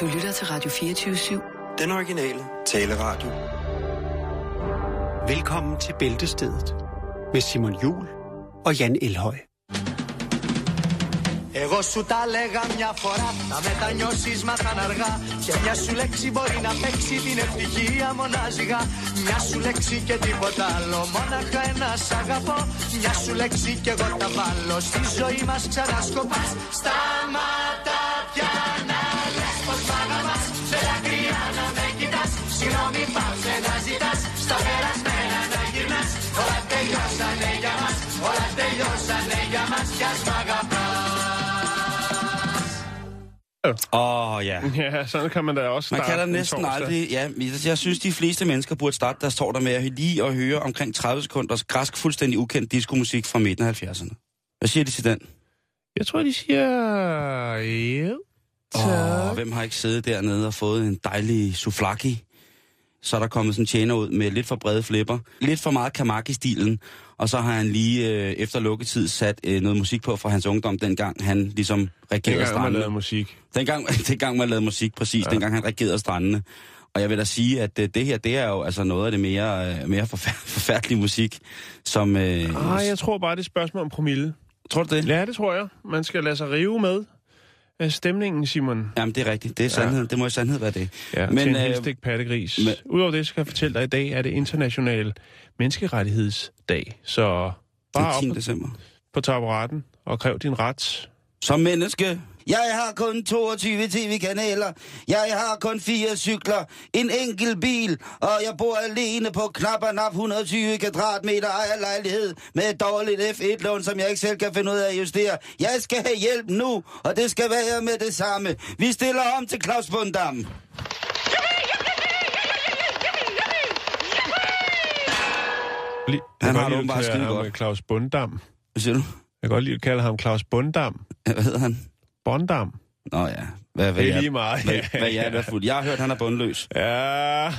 Du lytter til Radio 24-7. Den originale taleradio. Velkommen til Bæltestedet med Simon Jul og Jan Elhøj. Εγώ σου τα λέγα μια φορά, θα μετανιώσεις μα θα αργά Και μια σου λέξη μπορεί να παίξει την ευτυχία μονάζιγα Μια σου λέξη και τίποτα άλλο, μόναχα ένα σ' αγαπώ Μια σου λέξη και εγώ τα βάλω, στη ζωή μας ξανασκοπάς Σταματά Åh, oh, ja. Ja, sådan kan man da også Man starte kan da en næsten aldrig... Ja, jeg synes, de fleste mennesker burde starte deres står der med at lige at høre omkring 30 sekunders græsk, fuldstændig ukendt diskomusik fra midten af 70'erne. Hvad siger de til den? Jeg tror, de siger... Ja, Åh, hvem har ikke siddet dernede og fået en dejlig souflaki? Så er der kommet sådan en tjener ud med lidt for brede flipper. Lidt for meget kamaki-stilen. Og så har han lige øh, efter lukketid sat øh, noget musik på fra hans ungdom, dengang han ligesom regerede Dengang man lavede strandene. musik. Dengang, dengang man lavede musik, præcis. Ja. Dengang han regerede strandene. Og jeg vil da sige, at øh, det her, det er jo altså noget af det mere, øh, mere forfær- forfærdelige musik, som... Øh, Ah, jeg tror bare, det er et spørgsmål om promille. Tror du det? Ja, det tror jeg. Man skal lade sig rive med stemningen, Simon. Jamen, det er rigtigt. Det er sandhed. Ja. Det må i sandhed være det. Ja, Men, til en øh, helstik pattegris. men- Udover det, så kan jeg fortælle dig, at i dag er det international menneskerettighedsdag. Så bare op 10. på, december. på taburetten og kræv din ret. Som menneske. Jeg har kun 22 tv-kanaler. Jeg har kun fire cykler. En enkelt bil. Og jeg bor alene på knap og nap 120 kvadratmeter ejerlejlighed. Med et dårligt F1-lån, som jeg ikke selv kan finde ud af at justere. Jeg skal have hjælp nu, og det skal være med det samme. Vi stiller om til Claus Bundam. Han jeg har åbenbart skide ham godt. Claus Bundam. Hvad siger du? Jeg kan godt lide at kalde ham Claus Bundam. Hvad hedder han? Bondam. Nå ja. Hvad, hvad Det er jeg- lige meget. Hvad, hvad jeg er fuld. Jeg har hørt, han er bundløs. Ja,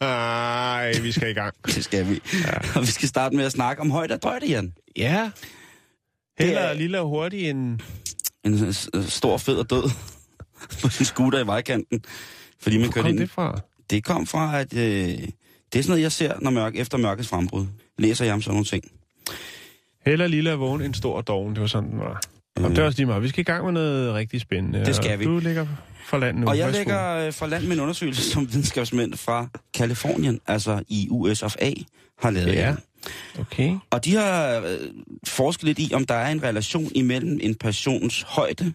Ej, vi skal i gang. Det skal vi. Ja. Og vi skal starte med at snakke om højt og drøjt, Jan. Ja. Heller er- lille og hurtig end... En stor, fed og død på sin scooter i vejkanten. Fordi man Hvor kørte kom ind. det fra? Det kom fra, at øh, det er sådan noget, jeg ser når mørk, efter mørkets frembrud. Læser jeg om sådan nogle ting. Heller lille og vågen end stor doven. Det var sådan, den var. Og det er også lige meget. Vi skal i gang med noget rigtig spændende. Det skal vi. Du ligger for land nu. Og jeg lægger øh, for land med en undersøgelse, som videnskabsmænd fra Kalifornien, altså i US of A, har lavet. Ja. Okay. Og de har øh, forsket lidt i, om der er en relation imellem en persons højde,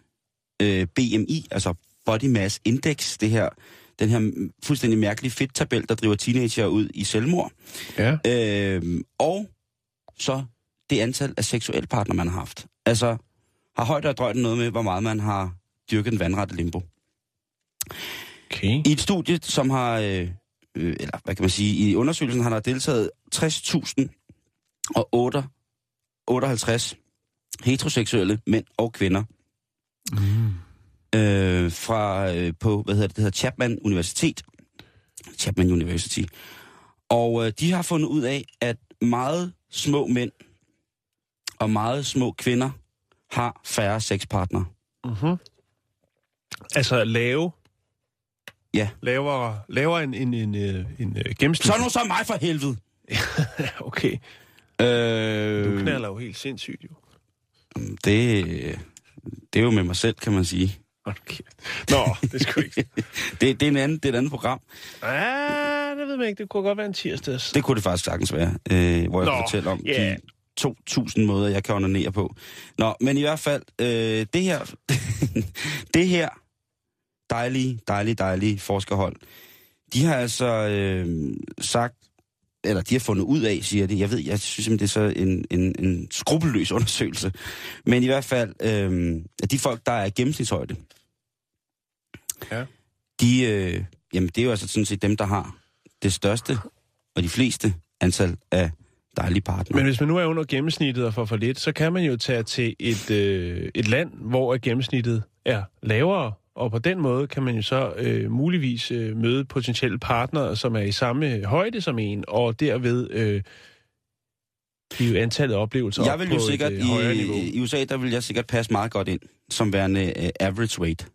øh, BMI, altså Body Mass Index, det her, den her fuldstændig mærkelige fedttabel, der driver teenager ud i selvmord, Ja. øh, og så det antal af seksuelle partner, man har haft. Altså, har højde og drøjden noget med, hvor meget man har dyrket den vandrette limbo. Okay. I et studie, som har, øh, øh, eller hvad kan man sige, i undersøgelsen har der deltaget 60.000 og 8 58 heteroseksuelle mænd og kvinder Mm. øh, fra øh, på, hvad hedder det, det hedder Chapman Universitet. Chapman University. Og øh, de har fundet ud af, at meget små mænd og meget små kvinder har færre sexpartnere. Mm-hmm. Altså lave... Ja. Lavere, lavere end en, en, en, en, en gennemsnit. Så er nu så mig for helvede! okay. Øh, Du knaller jo helt sindssygt, jo. det, det er jo med mig selv, kan man sige. Kæft. Nå, det skulle ikke. Det, det, er en anden, det er et andet program. ah, det ved man ikke. Det kunne godt være en tirsdags. Det kunne det faktisk sagtens være, øh, hvor jeg Nå, kan fortælle om ja. de 2.000 måder, jeg kan onanere på. Nå, men i hvert fald, øh, det her, det her dejlige, dejlige, dejlige forskerhold, de har altså øh, sagt, eller de har fundet ud af, siger de, jeg ved, jeg synes det er så en, en, en skrupelløs undersøgelse, men i hvert fald, øh, at de folk, der er gennemsnitshøjde, Ja. de, øh, jamen det er jo altså sådan set dem, der har det største og de fleste antal af dejlige partnere. Men hvis man nu er under gennemsnittet og får for lidt, så kan man jo tage til et, øh, et land, hvor gennemsnittet er lavere, og på den måde kan man jo så øh, muligvis øh, møde potentielle partnere, som er i samme højde som en, og derved øh, give antallet af oplevelser jeg op vil på jo sikkert, et øh, højere niveau. i, i USA, der vil jeg sikkert passe meget godt ind, som værende uh, average weight.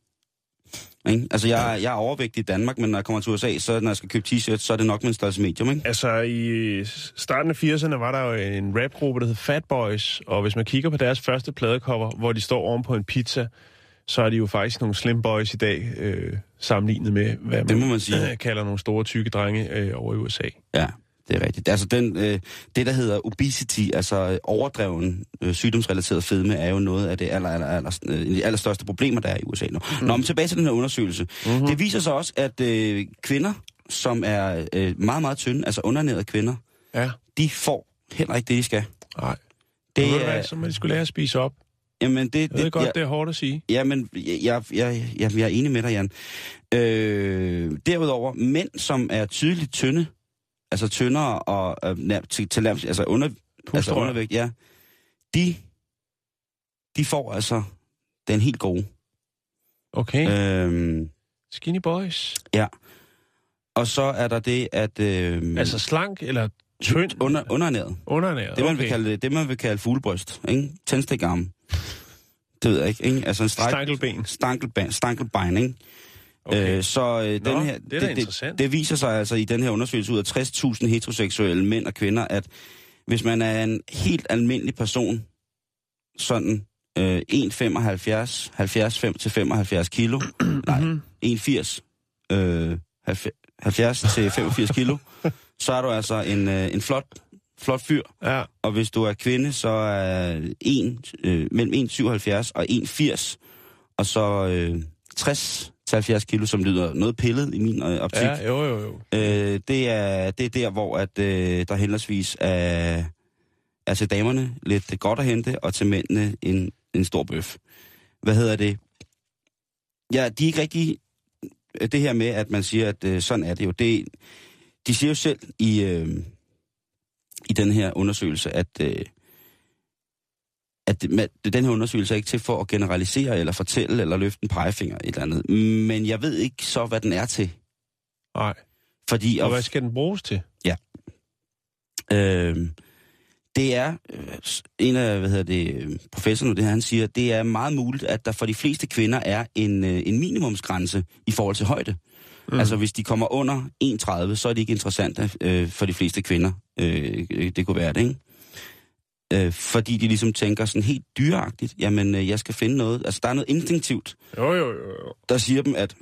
Ikke? Altså, jeg, jeg er overvægtig i Danmark, men når jeg kommer til USA, så når jeg skal købe t-shirts, så er det nok med en størrelse medium, ikke? Altså, i starten af 80'erne var der jo en rapgruppe, der hed Fat Boys, og hvis man kigger på deres første pladecover, hvor de står oven på en pizza, så er de jo faktisk nogle slim boys i dag, øh, sammenlignet med, hvad man, Det må man sige. kalder nogle store, tykke drenge øh, over i USA. Ja, det er rigtigt. Altså, den, øh, det, der hedder obesity, altså øh, overdreven øh, sygdomsrelateret fedme, er jo noget af det aller, aller, aller, øh, de allerstørste problemer, der er i USA nu. Mm. Nå, men tilbage til den her undersøgelse. Mm-hmm. Det viser sig også, at øh, kvinder, som er øh, meget, meget tynde, altså undernærede kvinder, Ja. de får heller ikke det, de skal. Nej. Det er, er... Så de skulle lære at spise op. jamen, det, Jeg ved det, godt, ja, det er hårdt at sige. Jamen, jeg, jeg, jeg, jeg, jeg er enig med dig, Jan. Øh, derudover, mænd, som er tydeligt tynde, altså tyndere og øh, nær, til, til altså, under, altså undervægt, ja, de, de får altså den helt gode. Okay. Øh. Øh, Skinny boys. og så er der det, at... Øh, Altså slank eller tynd? under, undernæret. Undernæret. Det, man, okay. vil kalde, det, man vil kalde fuglebryst, ikke? Tændstikarm. Det ved jeg ikke, ikke? Altså en stræk... Stankelben. Stankelben, stankelbein, ikke? Okay. Øh, så øh, Nå, den her, det det, det viser sig altså i den her undersøgelse ud af 60.000 heteroseksuelle mænd og kvinder, at hvis man er en helt almindelig person, sådan øh, 1,75, 70 5 til 75 kilo, nej, Mhm. 1,80, øh, 70 til 85 kilo, så er du altså en, øh, en flot, flot fyr. Ja. Og hvis du er kvinde, så er en, øh, mellem 1,77 og 1,80, og så øh, 60 til 70 kilo, som lyder noget pillet i min øh, optik. Ja. jo, jo, jo. Øh, det, er, det er der, hvor at, øh, der henholdsvis er, er til damerne lidt godt at hente, og til mændene en, en stor bøf. Hvad hedder det? Ja, de er ikke rigtig... Det her med, at man siger, at øh, sådan er det jo. Det, de siger jo selv i, øh, i den her undersøgelse, at, øh, at det- man- den her undersøgelse er ikke til for at generalisere, eller fortælle, eller løfte en pegefinger, et eller andet. Men jeg ved ikke så, hvad den er til. Nej. Fordi Og at- hvad skal den bruges til? Øh, det er, øh, en af hvad hedder det, professorerne, det her, han siger, det er meget muligt, at der for de fleste kvinder er en, øh, en minimumsgrænse i forhold til højde. Mm. Altså hvis de kommer under 1,30, så er det ikke interessant øh, for de fleste kvinder. Øh, det kunne være det, ikke? Øh, fordi de ligesom tænker sådan helt dyreagtigt, jamen øh, jeg skal finde noget, altså der er noget instinktivt, Jo, jo, jo. der siger dem, at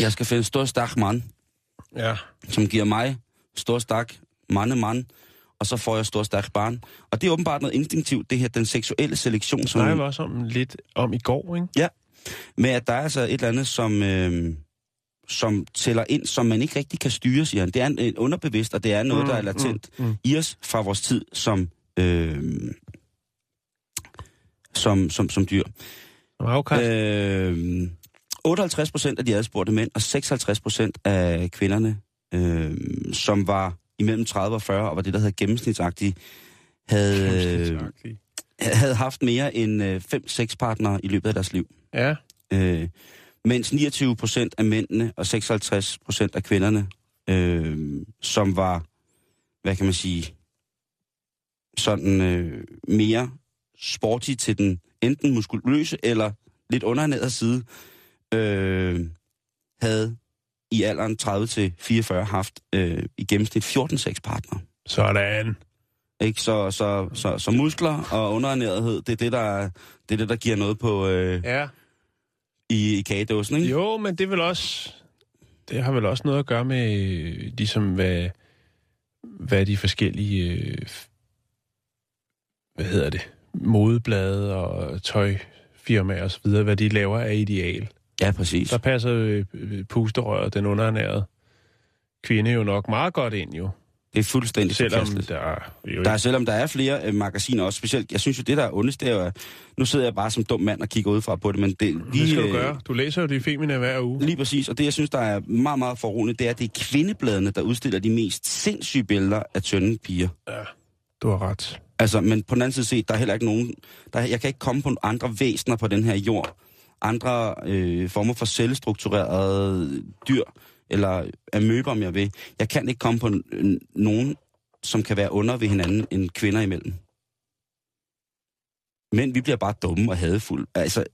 jeg skal finde en stor stak mand, Ja. som giver mig stor stak mande mand, og så får jeg stor stak barn. Og det er åbenbart noget instinktivt, det her, den seksuelle selektion, som, snakker vi også om lidt om i går, ikke? med at der er altså et eller andet, som, øh, som tæller ind, som man ikke rigtig kan styre, siger han. Det er en, en underbevidst, og det er noget, Mm, der er latent mm, mm. i os fra vores tid som, øh, som, som, som dyr. Afkast. Øh, 58 procent af de adspurgte mænd, og 56 procent af kvinderne, øh, som var imellem 30 og 40, og var det, der hedder gennemsnitsagtige, havde, Gennemsnitsagtigt. havde haft mere end 5-6 partnere i løbet af deres liv. Ja. Øh, mens 29 procent af mændene og 56 procent af kvinderne, øh, som var, hvad kan man sige, sådan øh, mere sporty til den enten muskuløse eller lidt undernæret side, øh, havde i alderen 30 til 44 haft øh, i gennemsnit 14 partnere. Sådan. Ikke? Så, så, så, så muskler og underernærethed, det er det, der, det, er det, der giver noget på, øh, Ja. i, i kagedåsen. Ikke? Jo, men det vel også... Det har vel også noget at gøre med, øh, ligesom hvad, hvad de forskellige, øh, hvad hedder det, modeblade og tøjfirmaer og så videre, hvad de laver af ideal. Ja, præcis. Der passer øh, øh, pusterøret, den underernærede kvinde jo nok meget godt ind jo. Det er fuldstændig Selvom der er jo Der er, selvom der er flere øh, magasiner også, specielt, jeg synes jo, det der er ondest, det er jo, nu sidder jeg bare som dum mand og kigger udefra på det, men det, det skal du øh, gøre. Du læser jo de femine hver uge. Lige præcis, og det jeg synes, der er meget, meget forroligt, det er, at det er kvindebladene, der udstiller de mest sindssyge billeder af tynde piger. Ja, du har ret. Altså, men på den anden side set, der er heller ikke nogen... Der, jeg kan ikke komme på andre væsener på den her jord. Andre øh, former for selvstrukturerede dyr, eller amøber, om jeg vil. Jeg kan ikke komme på n- nogen, som kan være under ved hinanden end kvinder imellem. Men vi bliver bare dumme og hadefulde. Altså,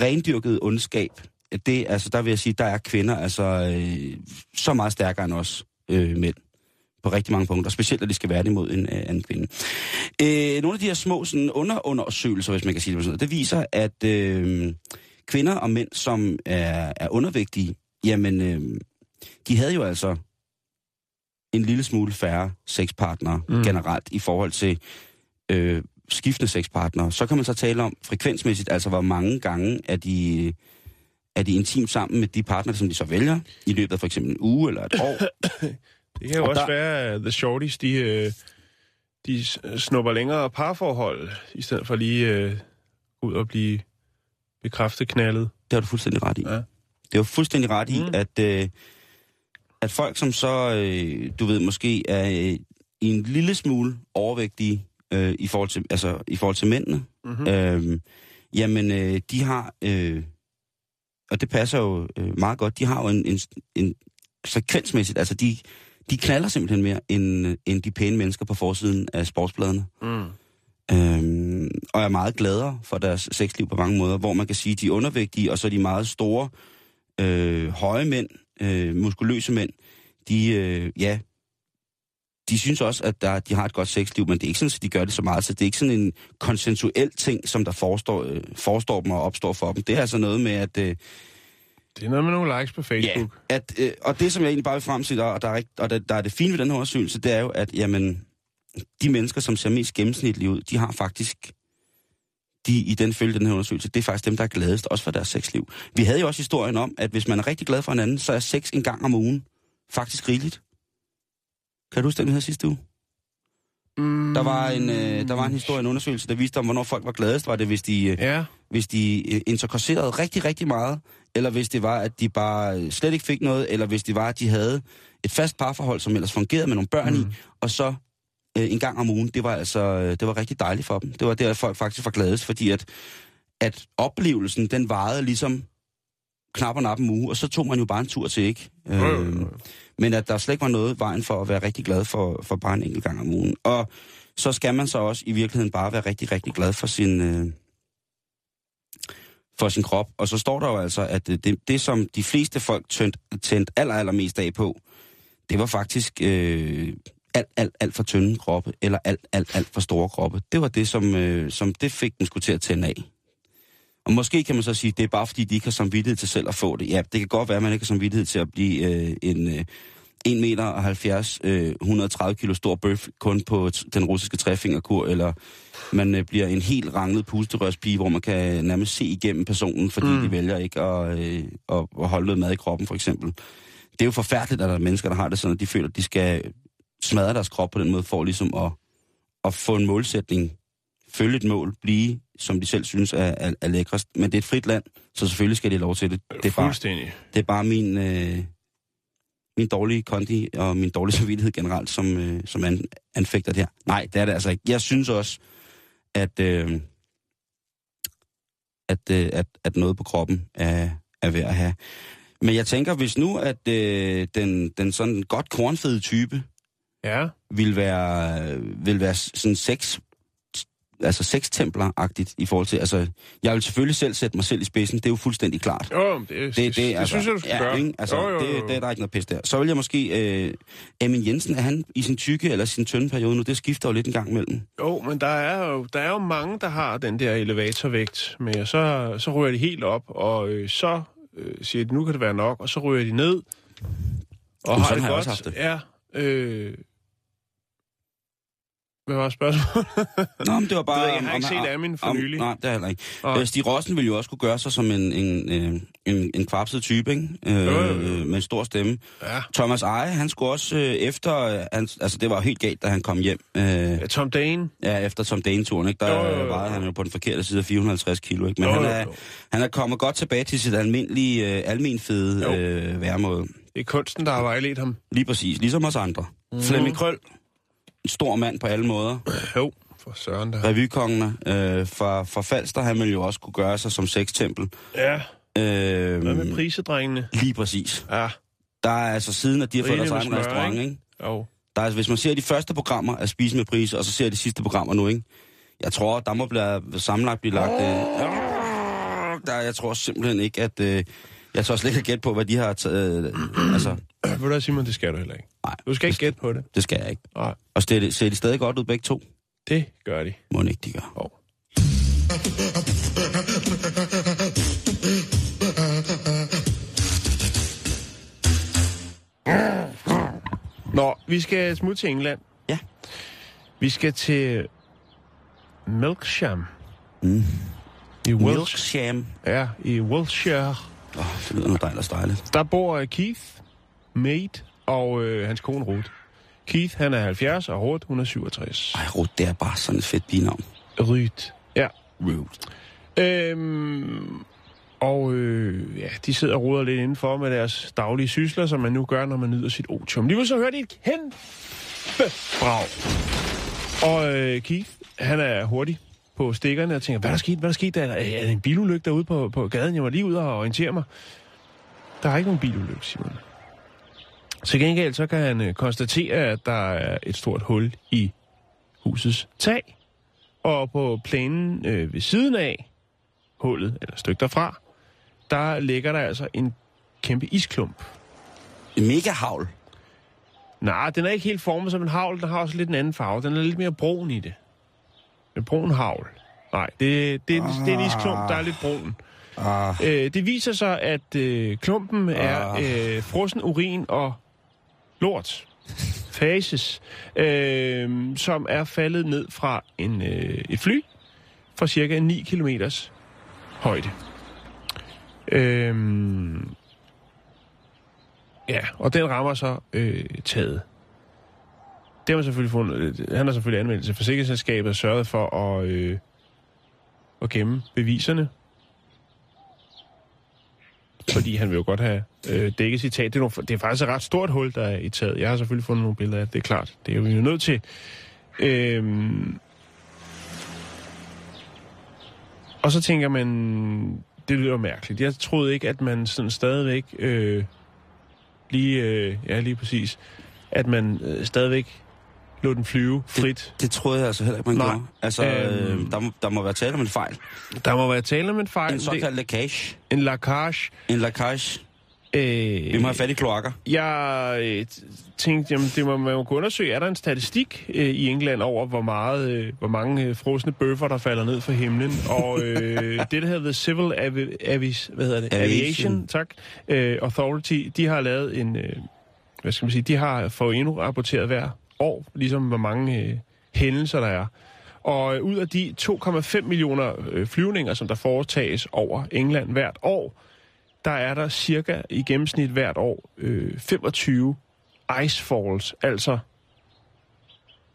rendyrket ondskab det, altså, der vil jeg sige, der er kvinder altså øh, så meget stærkere end os øh, mænd på rigtig mange punkter, specielt at de skal være det imod en øh, anden kvinde. Øh, nogle af de her små sådan, underundersøgelser, hvis man kan sige det sådan noget, det viser, at øh, kvinder og mænd, som er, er undervægtige, jamen, øh, de havde jo altså en lille smule færre sexpartnere mm. generelt i forhold til øh, skiftende sexpartnere. Så kan man så tale om frekvensmæssigt, altså hvor mange gange er de, er de intimt sammen med de partnere, som de så vælger, i løbet af for eksempel en uge eller et år. Det kan jo Og også der- være, at The Shorties, de, øh, de snupper længere parforhold, i stedet for lige øh, ud og blive bekræftet knaldet. Det har du fuldstændig ret i. Ja. Det er jo fuldstændig ret i, Mm. at, øh, at folk, som så, øh, du ved, måske er øh, en lille smule overvægtige øh, i, forhold til, altså, i forhold til mændene, Mm-hmm. øh, jamen, øh, de har, øh, og det passer jo øh, meget godt, de har jo en, en, en frekvensmæssigt, altså de, de knaller simpelthen mere end, øh, end de pæne mennesker på forsiden af sportsbladene. Mm. Øhm, og er meget gladere for deres sexliv på mange måder, hvor man kan sige, at de er undervægtige, og så er de meget store, øh, høje mænd, øh, muskuløse mænd, de, øh, ja, de synes også, at der, de har et godt sexliv, men det er ikke sådan, at de gør det så meget, så det er ikke sådan en konsensuel ting, som der forestår, øh, forestår dem og opstår for dem. Det er altså noget med, at... Øh, Det er noget med nogle likes på Facebook. Ja, at, øh, og det, som jeg egentlig bare vil frem til, og der er, rigt- og der, der er det fine ved den her undersøgelse, det er jo, at jamen, de mennesker, som ser mest gennemsnitlige ud, de har faktisk, de i den følge den her undersøgelse, det er faktisk dem, der er gladest, også for deres sexliv. Vi havde jo også historien om, at hvis man er rigtig glad for hinanden, så er sex en gang om ugen faktisk rigeligt. Kan du huske den, havde sidste uge? Mm. Der var en, øh, der var en historie, en undersøgelse, der viste om, hvornår folk var gladest. Var det, hvis de, øh, Ja, hvis de øh, interkorserede rigtig, rigtig meget, eller hvis det var, at de bare øh, slet ikke fik noget, eller hvis det var, at de havde et fast parforhold, som ellers fungerede med nogle børn mm. i, og så øh, en gang om ugen, det var altså øh, det var rigtig dejligt for dem. Det var der, folk faktisk var gladest, fordi at, at oplevelsen, den varede ligesom knap og nap en uge, og så tog man jo bare en tur til, ikke? Jo. Øh, men at der slet ikke var noget vejen for at være rigtig glad for, for bare en enkelt gang om ugen. Og så skal man så også i virkeligheden bare være rigtig, rigtig glad for sin, øh, for sin krop. Og så står der jo altså, at øh, det, det, som de fleste folk tændte tændt aller, allermest af på, det var faktisk øh, alt, alt, alt for tynde kroppe, eller alt, alt, alt for store kroppe. Det var det, som, øh, som det fik den skulle til at tænde af. Og måske kan man så sige, at det er bare fordi, de ikke har samvittighed til selv at få det. Ja, det kan godt være, at man ikke har samvittighed til at blive øh, en øh, 1 meter og 70, øh, 130 kilo stor bøf kun på t- den russiske træfingerkur, eller man øh, bliver en helt ranglet pusterørspige, hvor man kan nærmest se igennem personen, fordi mm. de vælger ikke at, øh, at, at holde noget mad i kroppen, for eksempel. Det er jo forfærdeligt, at der er mennesker, der har det sådan, at de føler, at de skal smadre deres krop på den måde, for ligesom at, at få en målsætning, følge et mål, blive, som de selv synes er, er, er lækrest. Men det er et frit land, så selvfølgelig skal de have lov til det. Det er bare, fuldstændig. det er bare min, øh, min dårlige kondi og min dårlige samvittighed generelt, som, øh, som an, anfægter det her. Nej, det er det altså ikke. Jeg synes også, at, øh, at, øh, at, at noget på kroppen er, er værd at have. Men jeg tænker, hvis nu, at øh, den, den sådan godt kornfede type Ja, vil være, vil være sådan sex, altså sextempler-agtigt i forhold til, altså, jeg vil selvfølgelig selv sætte mig selv i spidsen, det er jo fuldstændig klart. jo, det, det, Det, det, det altså, synes jeg, du skal ja, gøre. Ikke? Altså, jo, jo, jo. Det, det er der ikke noget pis der. Så vil jeg måske... Øh, Amin Jensen, er han i sin tykke eller sin tynde periode nu? Det skifter jo lidt en gang imellem. Jo, men der er jo, der er jo mange, der har den der elevatorvægt med, og så, så ryger de helt op, og øh, så øh, siger de, nu kan det være nok, og så ryger de ned. Og Jamen, har det har jeg godt. også haft det. Ja, øh, hvad var spørgsmålet? Nå, men det var bare... Jeg ved jeg har ikke set Amin for om, nylig. Nej, det er heller ikke. Og- Øh, Stig Rossen ville jo også kunne gøre sig som en, en, øh, en, en kvapset type, ikke? Øh, Jo, jo, jo. med en stor stemme. Ja. Thomas Eje, han skulle også øh, efter... Øh, han, altså, det var helt galt, da han kom hjem. Øh, Ja, Tom Dane. Ja, efter Tom Dane-turen, ikke? Der Jo, jo, jo. vejede han jo på den forkerte side af 450 kilo, ikke? Men Jo, han, er, jo. han er kommet godt tilbage til sit almindelige, øh, almenfede øh, væremåde. Det er kunsten, der har vejledt ham. Lige præcis, ligesom os andre. Mm. Flemming Krøll, en stor mand på alle måder. Jo, for søren der. Revykongene øh, fra, fra Falster, han ville jo også kunne gøre sig som sextempel. Ja, Øh, hvad med prisedrengene? lige præcis. Ja, Der er altså siden, at de har fået deres egen restaurant, ikke? jo. Der er, hvis man ser de første programmer af Spise med Pris, og så ser de sidste programmer nu, ikke? Jeg tror, der må blive sammenlagt blive lagt... Øh, der, jeg tror simpelthen ikke, at... Øh, Jeg tør slet ikke gætte på, hvad de har taget... Øh, altså, Ved du hvad, Simon, det skal du heller ikke. nej, Du skal ikke gætte på det. det skal jeg ikke. Nej, Og ser de, ser de stadig godt ud begge to? det gør de. Må ikke, de gør. Oh. Nå, vi skal smutte til England. Ja. Vi skal til Milksham. Mm. I. Milksham. Ja, i Wiltshire. Oh, det lyder nu dejligt dejligt. Der bor øh, Keith, Mate og øh, hans kone Ruth. Keith, han er 70, og Ruth, hun er 67. Ej, Ruth, det er bare sådan et fedt bignavn. Ruth. Ja. Ruth. Øhm, og øh, ja, de sidder og roder lidt indenfor med deres daglige sysler, som man nu gør, når man nyder sit otium. Lige så hørte de et kæmpe brag. Og øh, Keith, han er hurtig på stikkerne og tænker, hvad er der sket? Hvad er der sket? Er der, er der en bilulykke derude på, på gaden? Jeg var lige ude og orientere mig. Der er ikke nogen bilulykke, Simon. Til gengæld så kan han øh, konstatere, at der er et stort hul i husets tag. Og på plænen øh, ved siden af hullet, eller et stykke derfra, der ligger der altså en kæmpe isklump. En mega havl. Nej, den er ikke helt formet som en havl. Den har også lidt en anden farve. Den er lidt mere brun i det. Brun havl. Nej, det, det, er, det er en isklump, der er lidt brun. Ah, Øh, det viser sig, at øh, klumpen er øh, frossen urin og lort. Fases. Øh, som er faldet ned fra en, øh, et fly fra cirka 9 km højde. Øh, ja, og den rammer så øh, taget. Det har man selvfølgelig fundet, øh, han har selvfølgelig anmeldt til forsikringsselskabet og sørget for at, øh, at gemme beviserne fordi han vil jo godt have øh, dækket sit tag. Det er, nogle, det er faktisk et ret stort hul, der er i taget. Jeg har selvfølgelig fundet nogle billeder af det, det er klart. Det er vi jo nødt til. Øh, og så tænker man, det lyder mærkeligt. Jeg troede ikke, at man sådan stadigvæk øh, lige, øh, ja lige præcis, at man øh, stadigvæk lå den flyve frit. det troede jeg altså heller ikke, man Nej. gjorde. Altså, Øhm. øh, der, må, der må være tale om en fejl. Der må være tale om en fejl. En Det- såkaldt lækage. en lakage. En lækage. Øh, Vi må have fat i kloakker. Jeg øh, tænkte, jamen, det må man jo kunne undersøge. Er der en statistik øh, i England over, hvor, meget, øh, hvor mange øh, frosne bøffer, der falder ned fra himlen? Og øh, det, der hedder The Civil Avi- Avis, hvad hedder det? Aviation. Aviation tak, øh, Authority, de har lavet en, øh, hvad skal man sige, de har fået endnu rapporteret hver år, ligesom hvor mange øh, hændelser der er. Og øh, ud af de 2,5 millioner øh, flyvninger, som der foretages over England hvert år, der er der cirka i gennemsnit hvert år øh, 25 icefalls, altså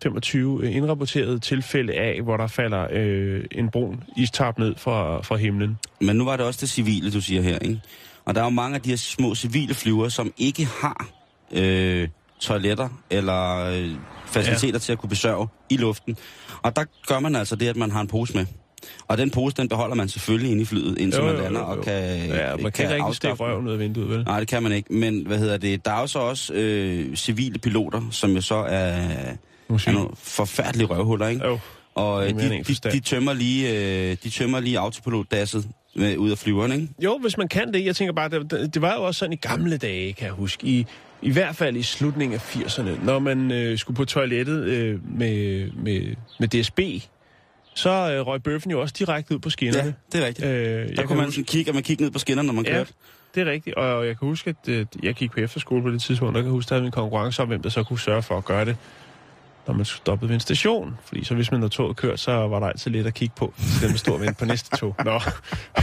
25 øh, indrapporterede tilfælde af, hvor der falder øh, en brun istap ned fra, fra himlen. Men nu var det også det civile, du siger her, ikke? Og der er jo mange af de her små civile flyver, som ikke har øh, toiletter eller øh, faciliteter ja. til at kunne besørge i luften. Og der gør man altså det, at man har en pose med. Og den pose, den beholder man selvfølgelig inde i flyet, indtil man lander, og kan Ja, man kan, ikke rigtig stikke røven ud af vinduet, vel? Nej, det kan man ikke. Men hvad hedder det? Der er jo så også øh, civile piloter, som jo så er, er Måske. nogle forfærdelige røvhuller, ikke? Jo. Og er øh, de, de, de, tømmer lige, øh, de tømmer lige autopilotdasset med, ud af flyveren, ikke? Jo, hvis man kan det. Jeg tænker bare, det, det var jo også sådan i gamle dage, kan jeg huske. I, i hvert fald i slutningen af 80'erne, når man øh, skulle på toilettet øh, med, med, med DSB, så øh, røg bøffen jo også direkte ud på skinnerne. det er rigtigt. Øh, Der jeg kunne kan man huske, kigge, og man kigge ned på skinnerne, når man Ja. kørte. det er rigtigt, og jeg kan huske, at øh, jeg gik på efterskole på det tidspunkt, kan jeg huske, at der havde en konkurrence om, hvem der så kunne sørge for at gøre det, når man stoppede ved en station. Fordi så hvis man havde toget kørt, så var der altid lidt at kigge på, så den stod og vente på næste tog. Nå.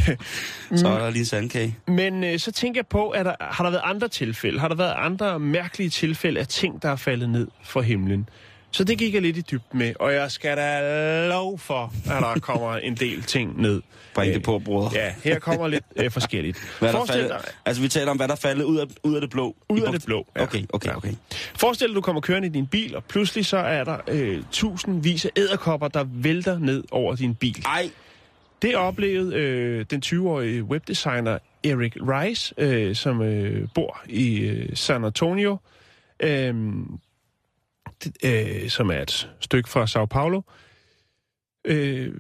Så er der lige sandkage. Men øh, så tænker jeg på, at der, har der været andre tilfælde? Har der været andre mærkelige tilfælde af ting, der er faldet ned fra himlen? Så det gik jeg lidt i dybden med, og jeg skal da lov for, at der kommer en del ting ned. Bring det på, bror. Ja, her kommer lidt øh, forskelligt. Hvad er der Forestil faldet? dig, Altså, vi taler om, hvad der er faldet ud af, ud af det blå. Ud af det blå, ja. Okay, okay, okay. Forestil dig, du kommer kørende i din bil, og pludselig så er der øh, tusindvis af æderkopper, der vælter ned over din bil. Ej, Det oplevede øh, den 20-årige webdesigner Eric Rice, øh, som øh, bor i øh, San Antonio, øh, øh, som er et stykke fra Sao Paulo. Øh,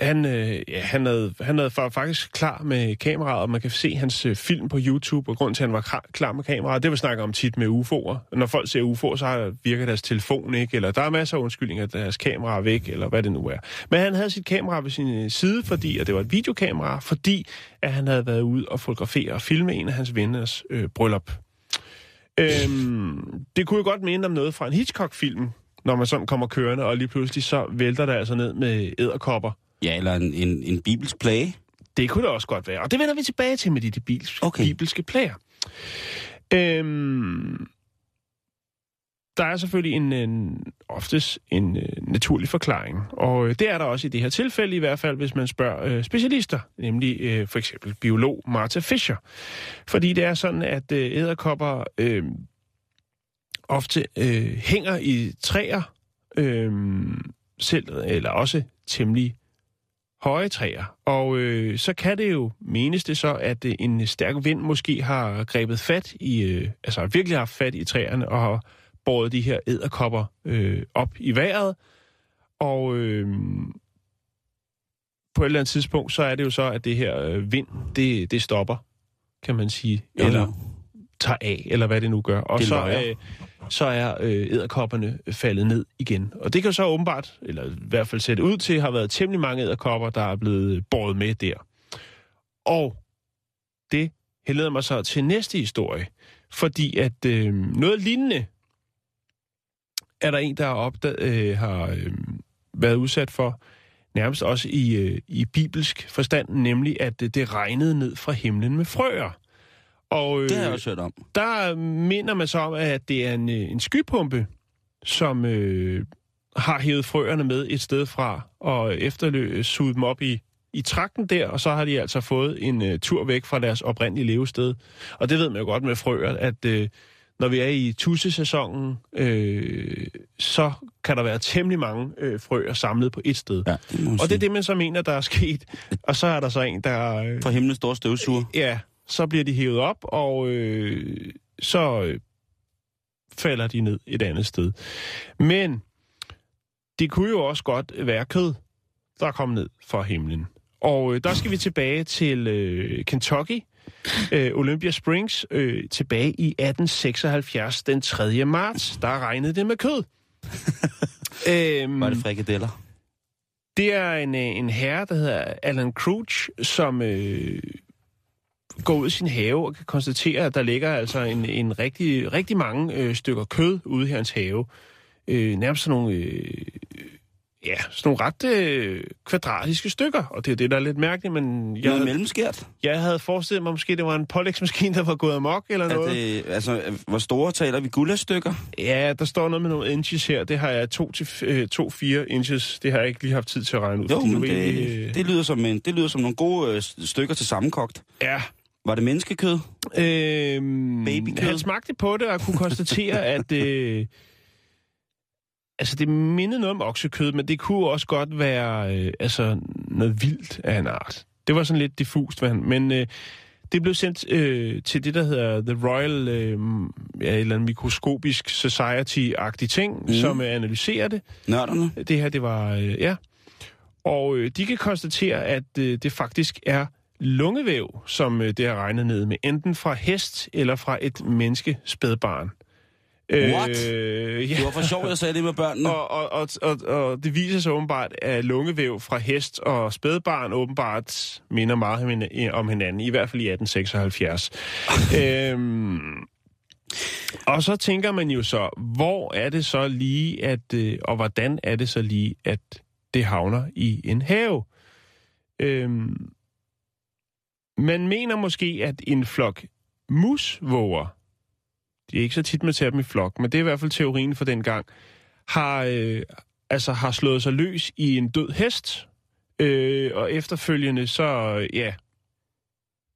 han, øh, ja, han, havde, han havde var faktisk klar med kameraet, og man kan se hans øh, film på YouTube, og grund til, at han var klar, med kameraet, det vi snakker om tit med UFO'er. Når folk ser UFO'er, så virker deres telefon ikke, eller der er masser af undskyldninger, at deres kamera er væk, eller hvad det nu er. Men han havde sit kamera ved sin øh, side, fordi, og det var et videokamera, fordi at han havde været ude og fotografere og filme en af hans venners øh, bryllup. Øhm, det kunne jo godt minde om noget fra en Hitchcock-film, når man sådan kommer kørende, og lige pludselig så vælter der altså ned med æderkopper. Ja, eller en, en, en bibelsk plage. Det kunne det også godt være. Og det vender vi tilbage til med de, de bibelske, okay. bibelske plager. Øhm, der er selvfølgelig en, en oftest en uh, naturlig forklaring. Og uh, det er der også i det her tilfælde, i hvert fald hvis man spørger uh, specialister, nemlig uh, for eksempel biolog Martha Fischer. Fordi det er sådan, at uh, æderkopper uh, ofte uh, hænger i træer, uh, selv, eller også temmelig høje træer. Og øh, så kan det jo menes det så, at øh, en stærk vind måske har grebet fat i, øh, altså virkelig har haft fat i træerne og har båret de her æderkopper øh, op i vejret. Og øh, på et eller andet tidspunkt, så er det jo så, at det her øh, vind, det, det stopper, kan man sige. Eller tager af, eller hvad det nu gør. Og Det så, løjer. øh, så er øh, æderkopperne faldet ned igen. Og det kan så åbenbart, eller i hvert fald sætte ud til, har været temmelig mange æderkopper, der er blevet båret med der. Og det leder mig så til næste historie, fordi at øh, noget lignende er der en, der har, opdaget, øh, har øh, været udsat for, nærmest også i, øh, i bibelsk forstand, nemlig at øh, det regnede ned fra himlen med frøer. Og, øh, Det har jeg også hørt om. der minder man så om, at det er en, øh, en skypumpe, som øh, har hævet frøerne med et sted fra, og efterløb suget dem op i, i trakten der, og så har de altså fået en øh, tur væk fra deres oprindelige levested. Og det ved man jo godt med frøer, at øh, når vi er i tussesæsonen, øh, så kan der være temmelig mange øh, frøer samlet på et sted. Ja, det Og det er det, man så mener, der er sket. Og så er der så en, der... Øh, For himlens store støvsuger. Ja, så bliver de hævet op, og øh, så øh, falder de ned et andet sted. Men det kunne jo også godt være kød, der kom ned fra himlen. Og øh, der skal vi tilbage til øh, Kentucky, øh, Olympia Springs, øh, tilbage i 1876, den 3. marts. Der regnede det med kød. øhm, Var det frikadeller? det er en, øh, en herre, der hedder Alan Crouch, som øh, går ud i sin have og kan konstatere, at der ligger altså en, en rigtig, rigtig mange øh, stykker kød ude i hans have. Øh, nærmest sådan nogle, øh, ja, sådan nogle ret øh, kvadratiske stykker, og det er det, der er lidt mærkeligt, men jeg, Noget mellemskært? jeg havde forestillet mig, måske det var en pålægsmaskine, der var gået amok eller Er noget. det, altså, hvor store taler vi? Gullastykker? Ja, der står noget med nogle inches her. Det har jeg 2-4 inches. Det har jeg ikke lige haft tid til at regne ud. Jo, men nu er jeg- det, det, lyder som en, det lyder som nogle gode øh, stykker til sammenkogt. Ja, Var det menneskekød? Øhm, Babykød? Han smagte på det og kunne konstatere, at øh, altså det mindede noget om oksekød, men det kunne også godt være øh, altså noget vildt af en art. Det var sådan lidt diffust, hvad han, men øh, det blev sendt øh, til det, der hedder The Royal øh, ja, et eller andet mikroskopisk Society-agtig ting, mm. som øh, analyserer det. Nørderne? Det her, det var, øh, ja. Og øh, de kan konstatere, at øh, det faktisk er lungevæv, som øh, det har regnet ned med, enten fra hest eller fra et menneske spædbarn. What? Øh, ja. Det var for sjovt, jeg sagde det med børnene. Og, og, og, og, og det viser sig åbenbart, at lungevæv fra hest og spædbarn åbenbart minder meget om hin- om hinanden, i hvert fald i 1876. øhm, og så tænker man jo så, hvor er det så lige, at, øh, og hvordan er det så lige, at det havner i en have? Øhm, man mener måske, at en flok musvåger, det er ikke så tit, man ser dem i flok, men det er i hvert fald teorien for den gang, har, øh, altså har slået sig løs i en død hest, øh, og efterfølgende så, ja,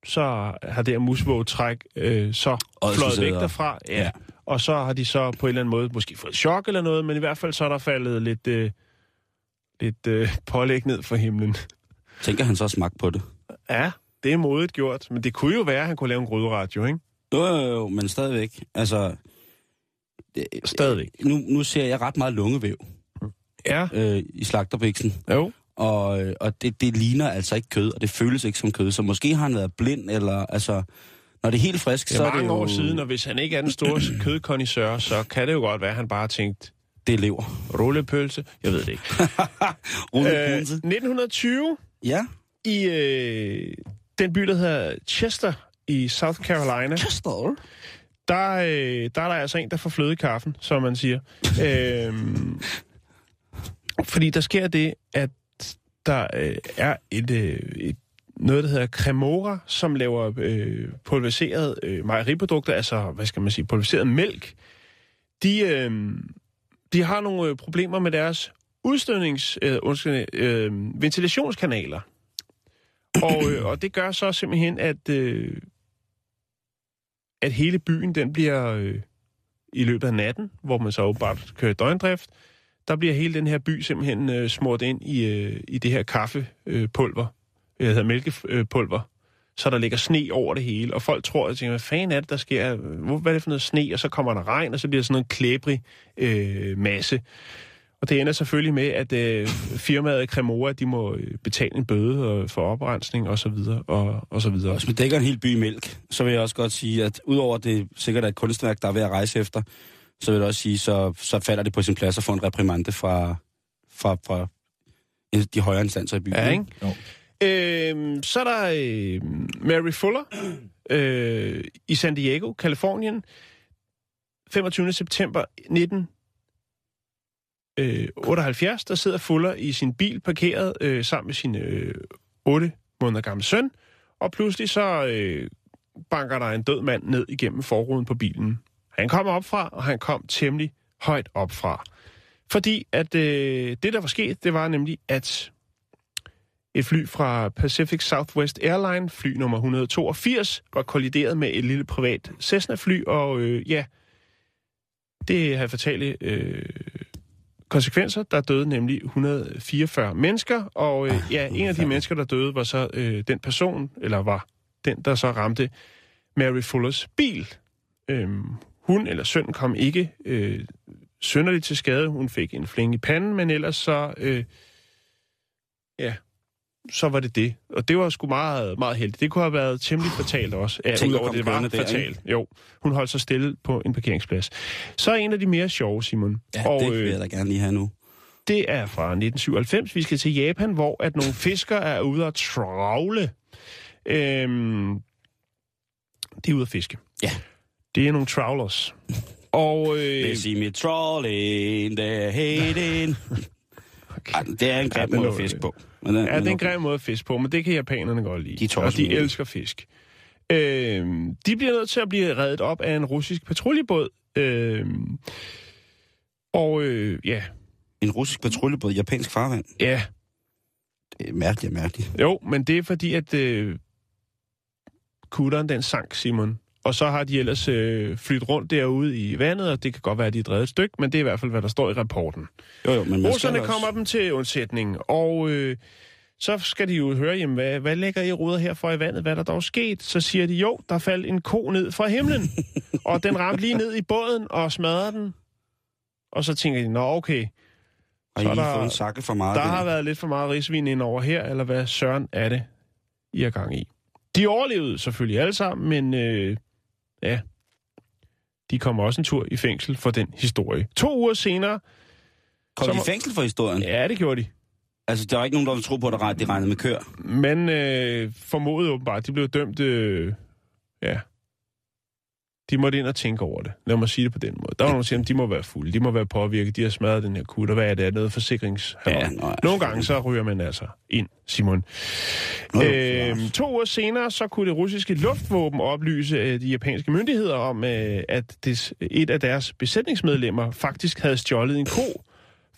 så har det her musvågetræk øh, så fløjet væk derfra, ja. Ja. ja. Og så har de så på en eller anden måde måske fået chok eller noget, men i hvert fald så er der faldet lidt, øh, lidt øh, pålæg ned fra himlen. Tænker han så smagt på det? Ja, det er modigt gjort, men det kunne jo være, at han kunne lave en gryderadio, ikke? Jo, jo, jo, men stadigvæk. Altså, Stadigvæk. nu, nu ser jeg ret meget lungevæv Ja, øh, i slagterbiksen. jo. Og, øh, og det, det ligner altså ikke kød, og det føles ikke som kød. Så måske har han været blind, eller altså... Når det er helt frisk, Det er så er mange det jo... år siden, og hvis han ikke er den store kødkondisør, så kan det jo godt være, at han bare har tænkt, Det er lever. rullepølse, jeg ved det ikke. Rulle Øh, øh, 1920 Ja. i øh, den by, der hedder Chester i South Carolina, Chester. der, øh, der er der altså en, der får fløde i kaffen, som man siger. øhm, fordi der sker det, at der øh, er et, øh, et noget, der hedder Cremora, som laver øh, pulveriseret øh, mejeriprodukter, altså, hvad skal man sige, pulveriseret mælk. De, øh, de har nogle øh, problemer med deres udstødnings, øh, undskyld, øh, ventilationskanaler. Og, øh, og det gør så simpelthen, at, øh, at hele byen, den bliver øh, i løbet af natten, hvor man så åbenbart kører døgndrift, der bliver hele den her by simpelthen øh, smurt ind i, øh, i det her kaffepulver, øh, pulver, hedder mælkepulver, så der ligger sne over det hele, og folk tror, at tænker, hvad fanden er det, der sker? Hvad er det for noget sne? Og så kommer der regn, og så bliver det sådan en klæbrig øh, masse. Og det ender selvfølgelig med, at øh, firmaet Cremora, de må øh, betale en bøde øh, for oprensning og så videre, og, og så videre. Hvis man dækker en hel by i mælk, så vil jeg også godt sige, at udover det sikkert er et kunstværk, der er ved at rejse efter, så vil jeg også sige, så, så falder det på sin plads at få en reprimande fra, fra, fra de højere instanser i byen. Ja, ikke? Øhm, så er der øh, Mary Fuller øh, i San Diego, Kalifornien. 25. september Øh, 1978, der sidder Fuller i sin bil parkeret øh, sammen med sin øh, 8 måneder gamle søn, og pludselig så øh, banker der en død mand ned igennem forruden på bilen. Han kom op fra, og han kom temmelig højt op fra. Fordi at øh, det, der var sket, det var nemlig, at et fly fra Pacific Southwest Airline, fly nummer 182, var kollideret med et lille privat Cessna-fly, og øh, ja, det har fatale øh, konsekvenser. Der døde nemlig 144 mennesker, og øh, ja, en af de mennesker, der døde, var så øh, den person, eller var den, der så ramte Mary Fullers bil. Øhm, hun eller søn kom ikke øh, synderligt til skade. Hun fik en fling i panden, men ellers så... Øh, ja, så var det det. Og det var sgu meget, meget heldigt. Det kunne have været temmelig fatalt også. Ja, Tænk udover det var fatalt. Jo, hun holdt sig stille på en parkeringsplads. Så er en af de mere sjove, Simon. Ja, og, det vil jeg da gerne lige have nu. det er fra 1997. Vi skal til Japan, hvor at nogle fiskere er ude at travle. Øhm, de er ude at fiske. Ja. Det er nogle trawlers. Og øh, They see me trawling, they're hating. Ej, det er en Ja, grim det måde at fiske på. Men, Ja, det er en grim måde at fiske på, men det kan japanerne godt lide. De og tosset de elsker fisk. Øhm, de bliver nødt til at blive reddet op af en russisk patruljebåd. Øhm, og øh, ja, En russisk patruljebåd i japansk farvand. ja, Det er mærkeligt, mærkeligt. jo, men det er fordi, at øh, kutteren den sank, Simon. Og så har de ellers øh, flyttet rundt derude i vandet, og det kan godt være, at de er drevet et stykke, men det er i hvert fald, hvad der står i rapporten. Jo, jo, men Russerne også... kommer dem til undsætning, og øh, så skal de jo høre, jamen, hvad, hvad lægger I ruder her for i vandet? Hvad er der dog sket? Så siger de, jo, der faldt en ko ned fra himlen, og den ramte lige ned i båden og smadrede den. Og så tænker de, nå okay, Har så I der- fået en sakke for meget? der der? har været lidt for meget risvin ind over her, eller hvad søren er det, I er gang i? De overlevede selvfølgelig alle sammen, men øh, ja, de kommer også en tur i fængsel for den historie. To uger senere, Kom som- de i fængsel for historien? ja, det gjorde de. Altså, der er ikke nogen, der vil tro på, at der- de regnede med kør. Men øh, formodede åbenbart, de blev dømt, øh, ja, de måtte ind og tænke over det. Lad mig sige det på den måde. Der var nogen, der siger, at de må være fulde, de må være påvirket, de har smadret den her kutter. Hvad er det? Er noget forsikrings... Ja. Nogle gange så ryger man altså ind, Simon. Nå, Øhm, to uger senere, så kunne det russiske luftvåben oplyse øh, de japanske myndigheder om, øh, at det, et af deres besætningsmedlemmer faktisk havde stjålet en ko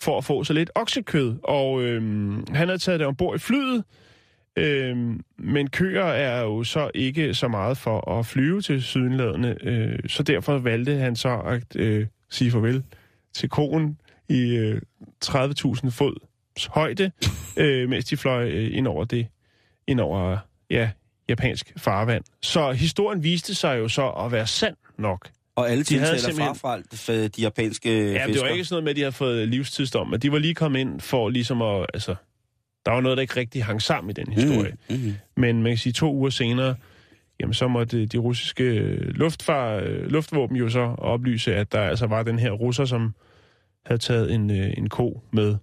for at få så lidt oksekød. Og øhm, han havde taget det ombord i flyet, øhm, men køer er jo så ikke så meget for at flyve til sydenladende, øh, så derfor valgte han så at øh, sige farvel til koen i øh, 30.000 fod højde, øh, mens de fløj øh, ind over det, ind over, ja, japansk farvand. Så historien viste sig jo så at være sand nok. Og alle De havde tiltaler simpelthen- frafra for de japanske Ja, fiskere. det var ikke sådan noget med, at de havde fået livstidsdom, men de var lige kommet ind for ligesom at, altså, Der var noget, der ikke rigtig hang sammen i den historie. Mm, mm. Men man kan sige, to uger senere, jamen så måtte de russiske luftfar, øh, luftvåben jo så oplyse, at der altså var den her russer, som havde taget en, øh, en ko med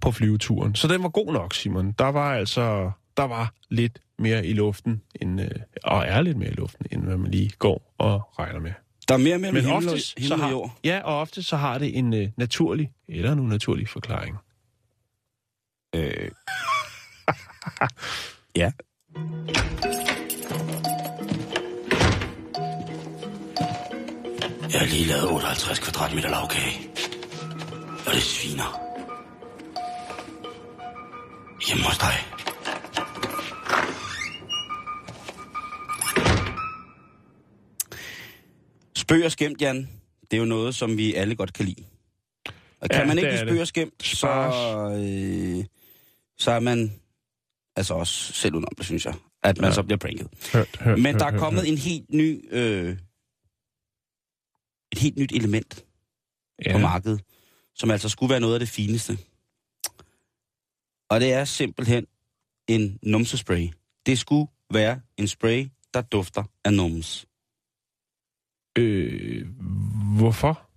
på flyveturen. Så den var god nok, Simon. Der var altså der var lidt mere i luften, end, øh, og er lidt mere i luften, end hvad man lige går og regner med. Der er mere mellem Men himmel, ofte, og, himmel og jord. ja, og ofte så har det en øh, naturlig eller en unaturlig forklaring. Øh. ja. Jeg har lige lavet 58 kvadratmeter lavkage. Og det sviner. Hjemme hos dig. Spøg og skæmt, Jan. Det er jo noget, som vi alle godt kan lide. Og kan Ja, man ikke lide spøg og skæmt, så, øh, så er man altså også selv udenom det, synes jeg, at man Ja. så bliver pranket. Hørt, hørt, Men der hørt, er kommet hørt. en helt ny, øh, et helt nyt element ja. på markedet, som altså skulle være noget af det fineste. Og det er simpelthen en numsespray. Det skulle være en spray, der dufter af nums. Øh, hvorfor?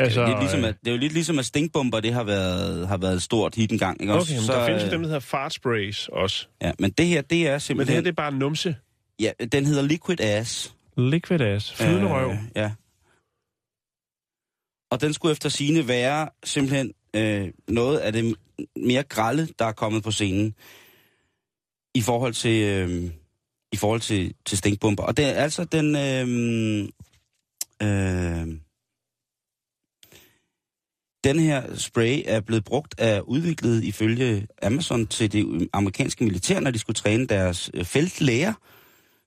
Altså, det, er lidt ligesom, øh, at, det er jo lidt ligesom, at stinkbomber, det har været, har været et stort hit en gang. Ikke? Okay, også? men så, der findes jo øh, dem, der hedder fart sprays også. Ja, men det her, det er Men det her, simpelthen... det er bare numse. Ja, den hedder Liquid Ass. Liquid ass. Flydende røv. Øh, ja. Og den skulle efter sine være simpelthen øh, noget af det mere grælde, der er kommet på scenen i forhold til øh, i forhold til, til stinkbomber. Og det er altså den øh, øh, den her spray er blevet brugt af udviklet ifølge Amazon til det amerikanske militær, når de skulle træne deres øh, feltlæger.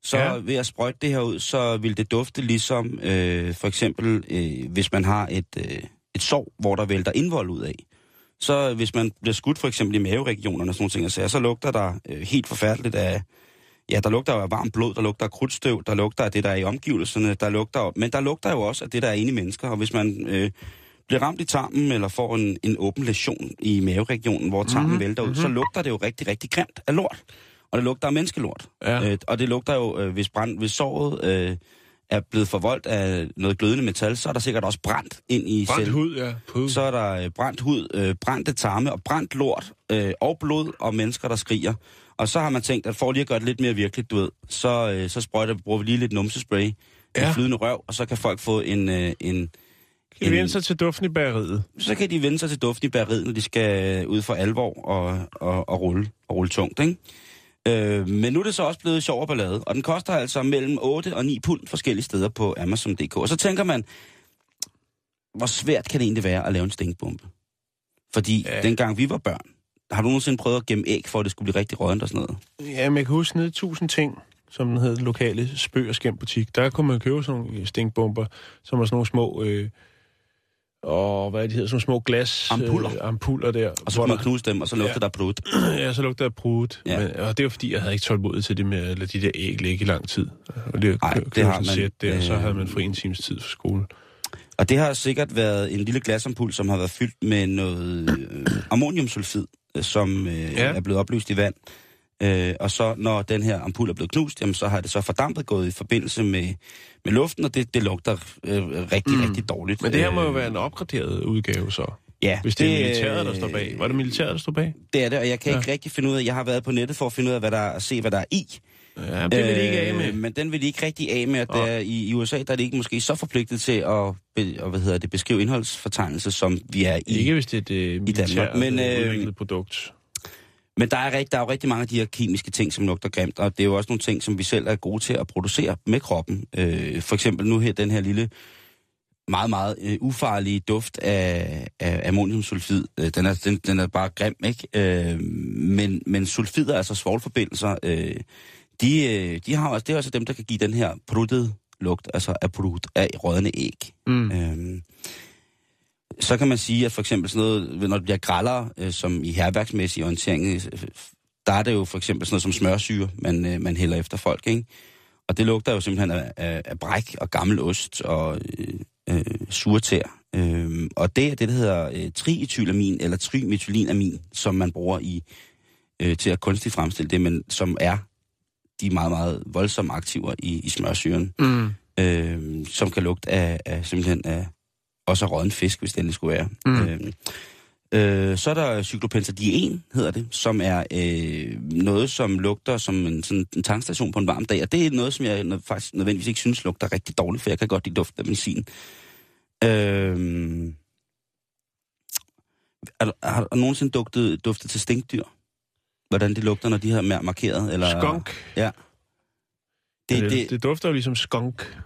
Så Ja. ved at sprøjte det her ud, så vil det dufte ligesom øh, for eksempel, øh, hvis man har et, øh, et sår, hvor der vælter indvold ud af. Så hvis man bliver skudt for eksempel i maveregionerne og sådan nogle ting, sager, så lugter der øh, helt forfærdeligt af, ja, der lugter jo af varmt blod, der lugter af krudtstøv, der lugter af det, der er i omgivelserne, der lugter, men der lugter jo også af det, der er inde i mennesker, og hvis man øh, bliver ramt i tarmen, eller får en, en åben læsion i maveregionen, hvor tarmen Mhm, mm-hmm, vælter ud, mhm. så lugter det jo rigtig, rigtig grimt af lort. Og det lugter af menneskelort. Ja. Øh, og det lugter jo, øh, hvis, brand, hvis såret øh, er blevet forvoldt af noget glødende metal, så er der sikkert også brændt ind i Brændt selv. hud, ja. Puh. Så er der øh, brændt hud, øh, brændte tarme og brændt lort øh, og blod og mennesker, der skriger. Og så har man tænkt, at for lige at gøre det lidt mere virkeligt, du ved, så, øh, så sprøjter, bruger vi lige lidt numsespray ja. Med flydende røv, og så kan folk få en... Øh, en Kan vi vende sig til duften i bageriet? så kan de vende sig til duften i bæreriet, når de skal ud for alvor og, og, og, rulle, og rulle tungt, ikke? Øh, men nu er det så også blevet sjov og ballade, og den koster altså mellem 8 og 9 pund forskellige steder på Amazon.dk. Og så tænker man, hvor svært kan det egentlig være at lave en stinkbombe? Fordi Ja. dengang vi var børn, har du nogensinde prøvet at gemme æg, for at det skulle blive rigtig rådent og sådan noget? Ja, men jeg kan huske nede i 1000 ting, som den hed, lokale spøg- og skæmbutik. Der kunne man købe sådan nogle stinkbomber, som var sådan nogle små... Øh, og hvad er de hedder, sådan små glas... Ampuller. Øh, ampuller der. Og så kunne man der- knuse dem, og så lugter Ja. der blod. Ja, så lugter jeg prudet. Ja. Men, og det var fordi, jeg havde ikke tålmodighed til det med at lade de der æg ligge i lang tid. Og det, Ej, kø- det har man, Sæt der, så øh, havde man fri en times tid for skole. Og det har sikkert været en lille glasampul, som har været fyldt med noget øh, ammoniumsulfid, øh, som øh, Ja. er blevet oplyst i vand. Øh, og så når den her ampul er blevet knust, jamen, så har det så fordampet gået i forbindelse med, med luften, og det, det lugter øh, rigtig, Mm. rigtig dårligt. Men det her må jo Øh, være en opgraderet udgave så, ja, hvis det er militæret, der står bag. Var det militæret, der står bag? Det er det, og jeg kan Ja. ikke rigtig finde ud af, jeg har været på nettet for at finde ud af, hvad der, at se, hvad der er i. Ja, det vil de ikke af med. Øh, Men den vil de ikke rigtig af med, at Nå. der, i, i USA der er de ikke måske så forpligtet til at, og, hvad hedder det, beskrive indholdsfortegnelse, som vi er i. Ikke hvis det er det militært men, men, øh, produkt. Men der er, rigt, der er jo rigtig mange af de her kemiske ting, som lugter grimt, og det er jo også nogle ting, som vi selv er gode til at producere med kroppen. Øh, for eksempel nu her, den her lille, meget, meget øh, ufarlige duft af, af ammoniumsulfid. Øh, den, er, den, den er bare grim, ikke? Øh, men, men sulfider, altså svovlforbindelser, øh, de, øh, de har også, det er også dem, der kan give den her pruttet lugt, altså af prut, af rådne æg. Mm. Øhm, så kan man sige, at for eksempel sådan noget, når det bliver grællere, øh, som i herværksmæssig orientering, øh, der er det jo for eksempel sådan noget som smørsyre, man, øh, man hælder efter folk, ikke? Og det lugter jo simpelthen af, af, af bræk og gammel ost og øh, øh, surtær. Øhm, og det er det, der hedder øh, trietylamin eller trimethylinamin, som man bruger i øh, til at kunstigt fremstille det, men som er de meget, meget voldsomme aktiver i, i smørsyren, Mm. øh, som kan lugte af, af simpelthen af, også af rådden fisk, hvis det endelig skulle være. Mm. Øh, øh, så er der cyklopentadien, hedder det, som er øh, noget, som lugter som en, sådan en tankstation på en varm dag, og det er noget, som jeg nød- faktisk nødvendigvis ikke synes lugter rigtig dårligt, for jeg kan godt lide duften af benzin. Øh, er, har du nogensinde duftet, duftet til stinkdyr? Hvordan de lugter, når de har mar- markeret? Eller, Skunk. Ja. Det, Det, det, det, det dufter jo ligesom skunk.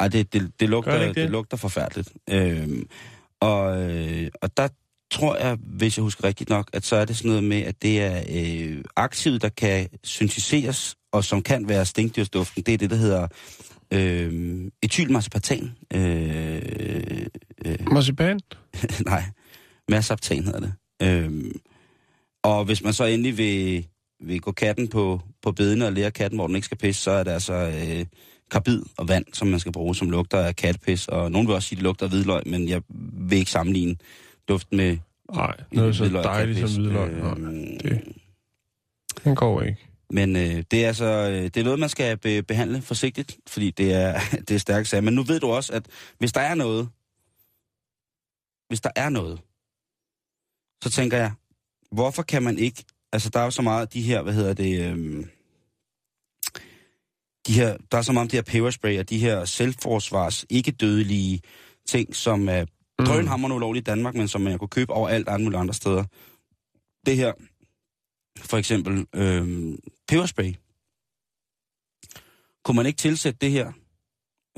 Ej, det, det, det, lugter, det det, det? lugter forfærdeligt. Øhm, og, øh, og der tror jeg, hvis jeg husker rigtigt nok, at så er det sådan noget med, at det er øh, aktivet, der kan syntetiseres, og som kan være stinkdyrsduften. Det er det, der hedder øh, etylmarcipan. Øh, øh, Marcipan? nej, massaptan hedder det. Øhm, og hvis man så endelig vil, vil gå katten på, på bedene og lære katten, hvor den ikke skal pisse, så er det altså øh, karbid og vand, som man skal bruge, som lugter af katpis. Og nogen vil også sige, at det lugter af hvidløg, men jeg vil ikke sammenligne duften med Nej, noget så hvidløg dejligt som hvidløg. Øhm, Nej, det, den går ikke. Men øh, det er altså øh, det er noget, man skal be- behandle forsigtigt, fordi det er, det er stærkt sag. Men nu ved du også, at hvis der er noget, hvis der er noget, så tænker jeg, hvorfor kan man ikke, altså der er jo så meget af de her, hvad hedder det, øhm, de her, der er så meget om de her peberspray og de her selvforsvars, ikke dødelige ting, som er Mm. drønhammerende ulovlige i Danmark, men som man kunne købe overalt mulige andre steder. Det her, for eksempel øhm, peberspray. Kunne man ikke tilsætte det her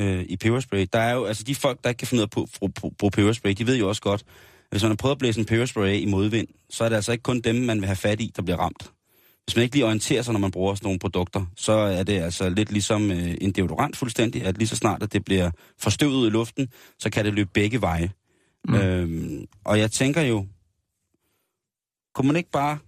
øh, i peberspray? Der er jo, altså de folk, der ikke kan finde ud af at bruge- peberspray, de ved jo også godt, hvis man har prøvet at blæse en peberspray af i modvind, så er det altså ikke kun dem, man vil have fat i, der bliver ramt. Hvis man ikke lige orienterer sig, når man bruger sådan nogle produkter, så er det altså lidt ligesom øh, en deodorant fuldstændig, at lige så snart, at det bliver forstøvet i luften, så kan det løbe begge veje. Mm. Øhm, og jeg tænker jo, kunne man ikke bare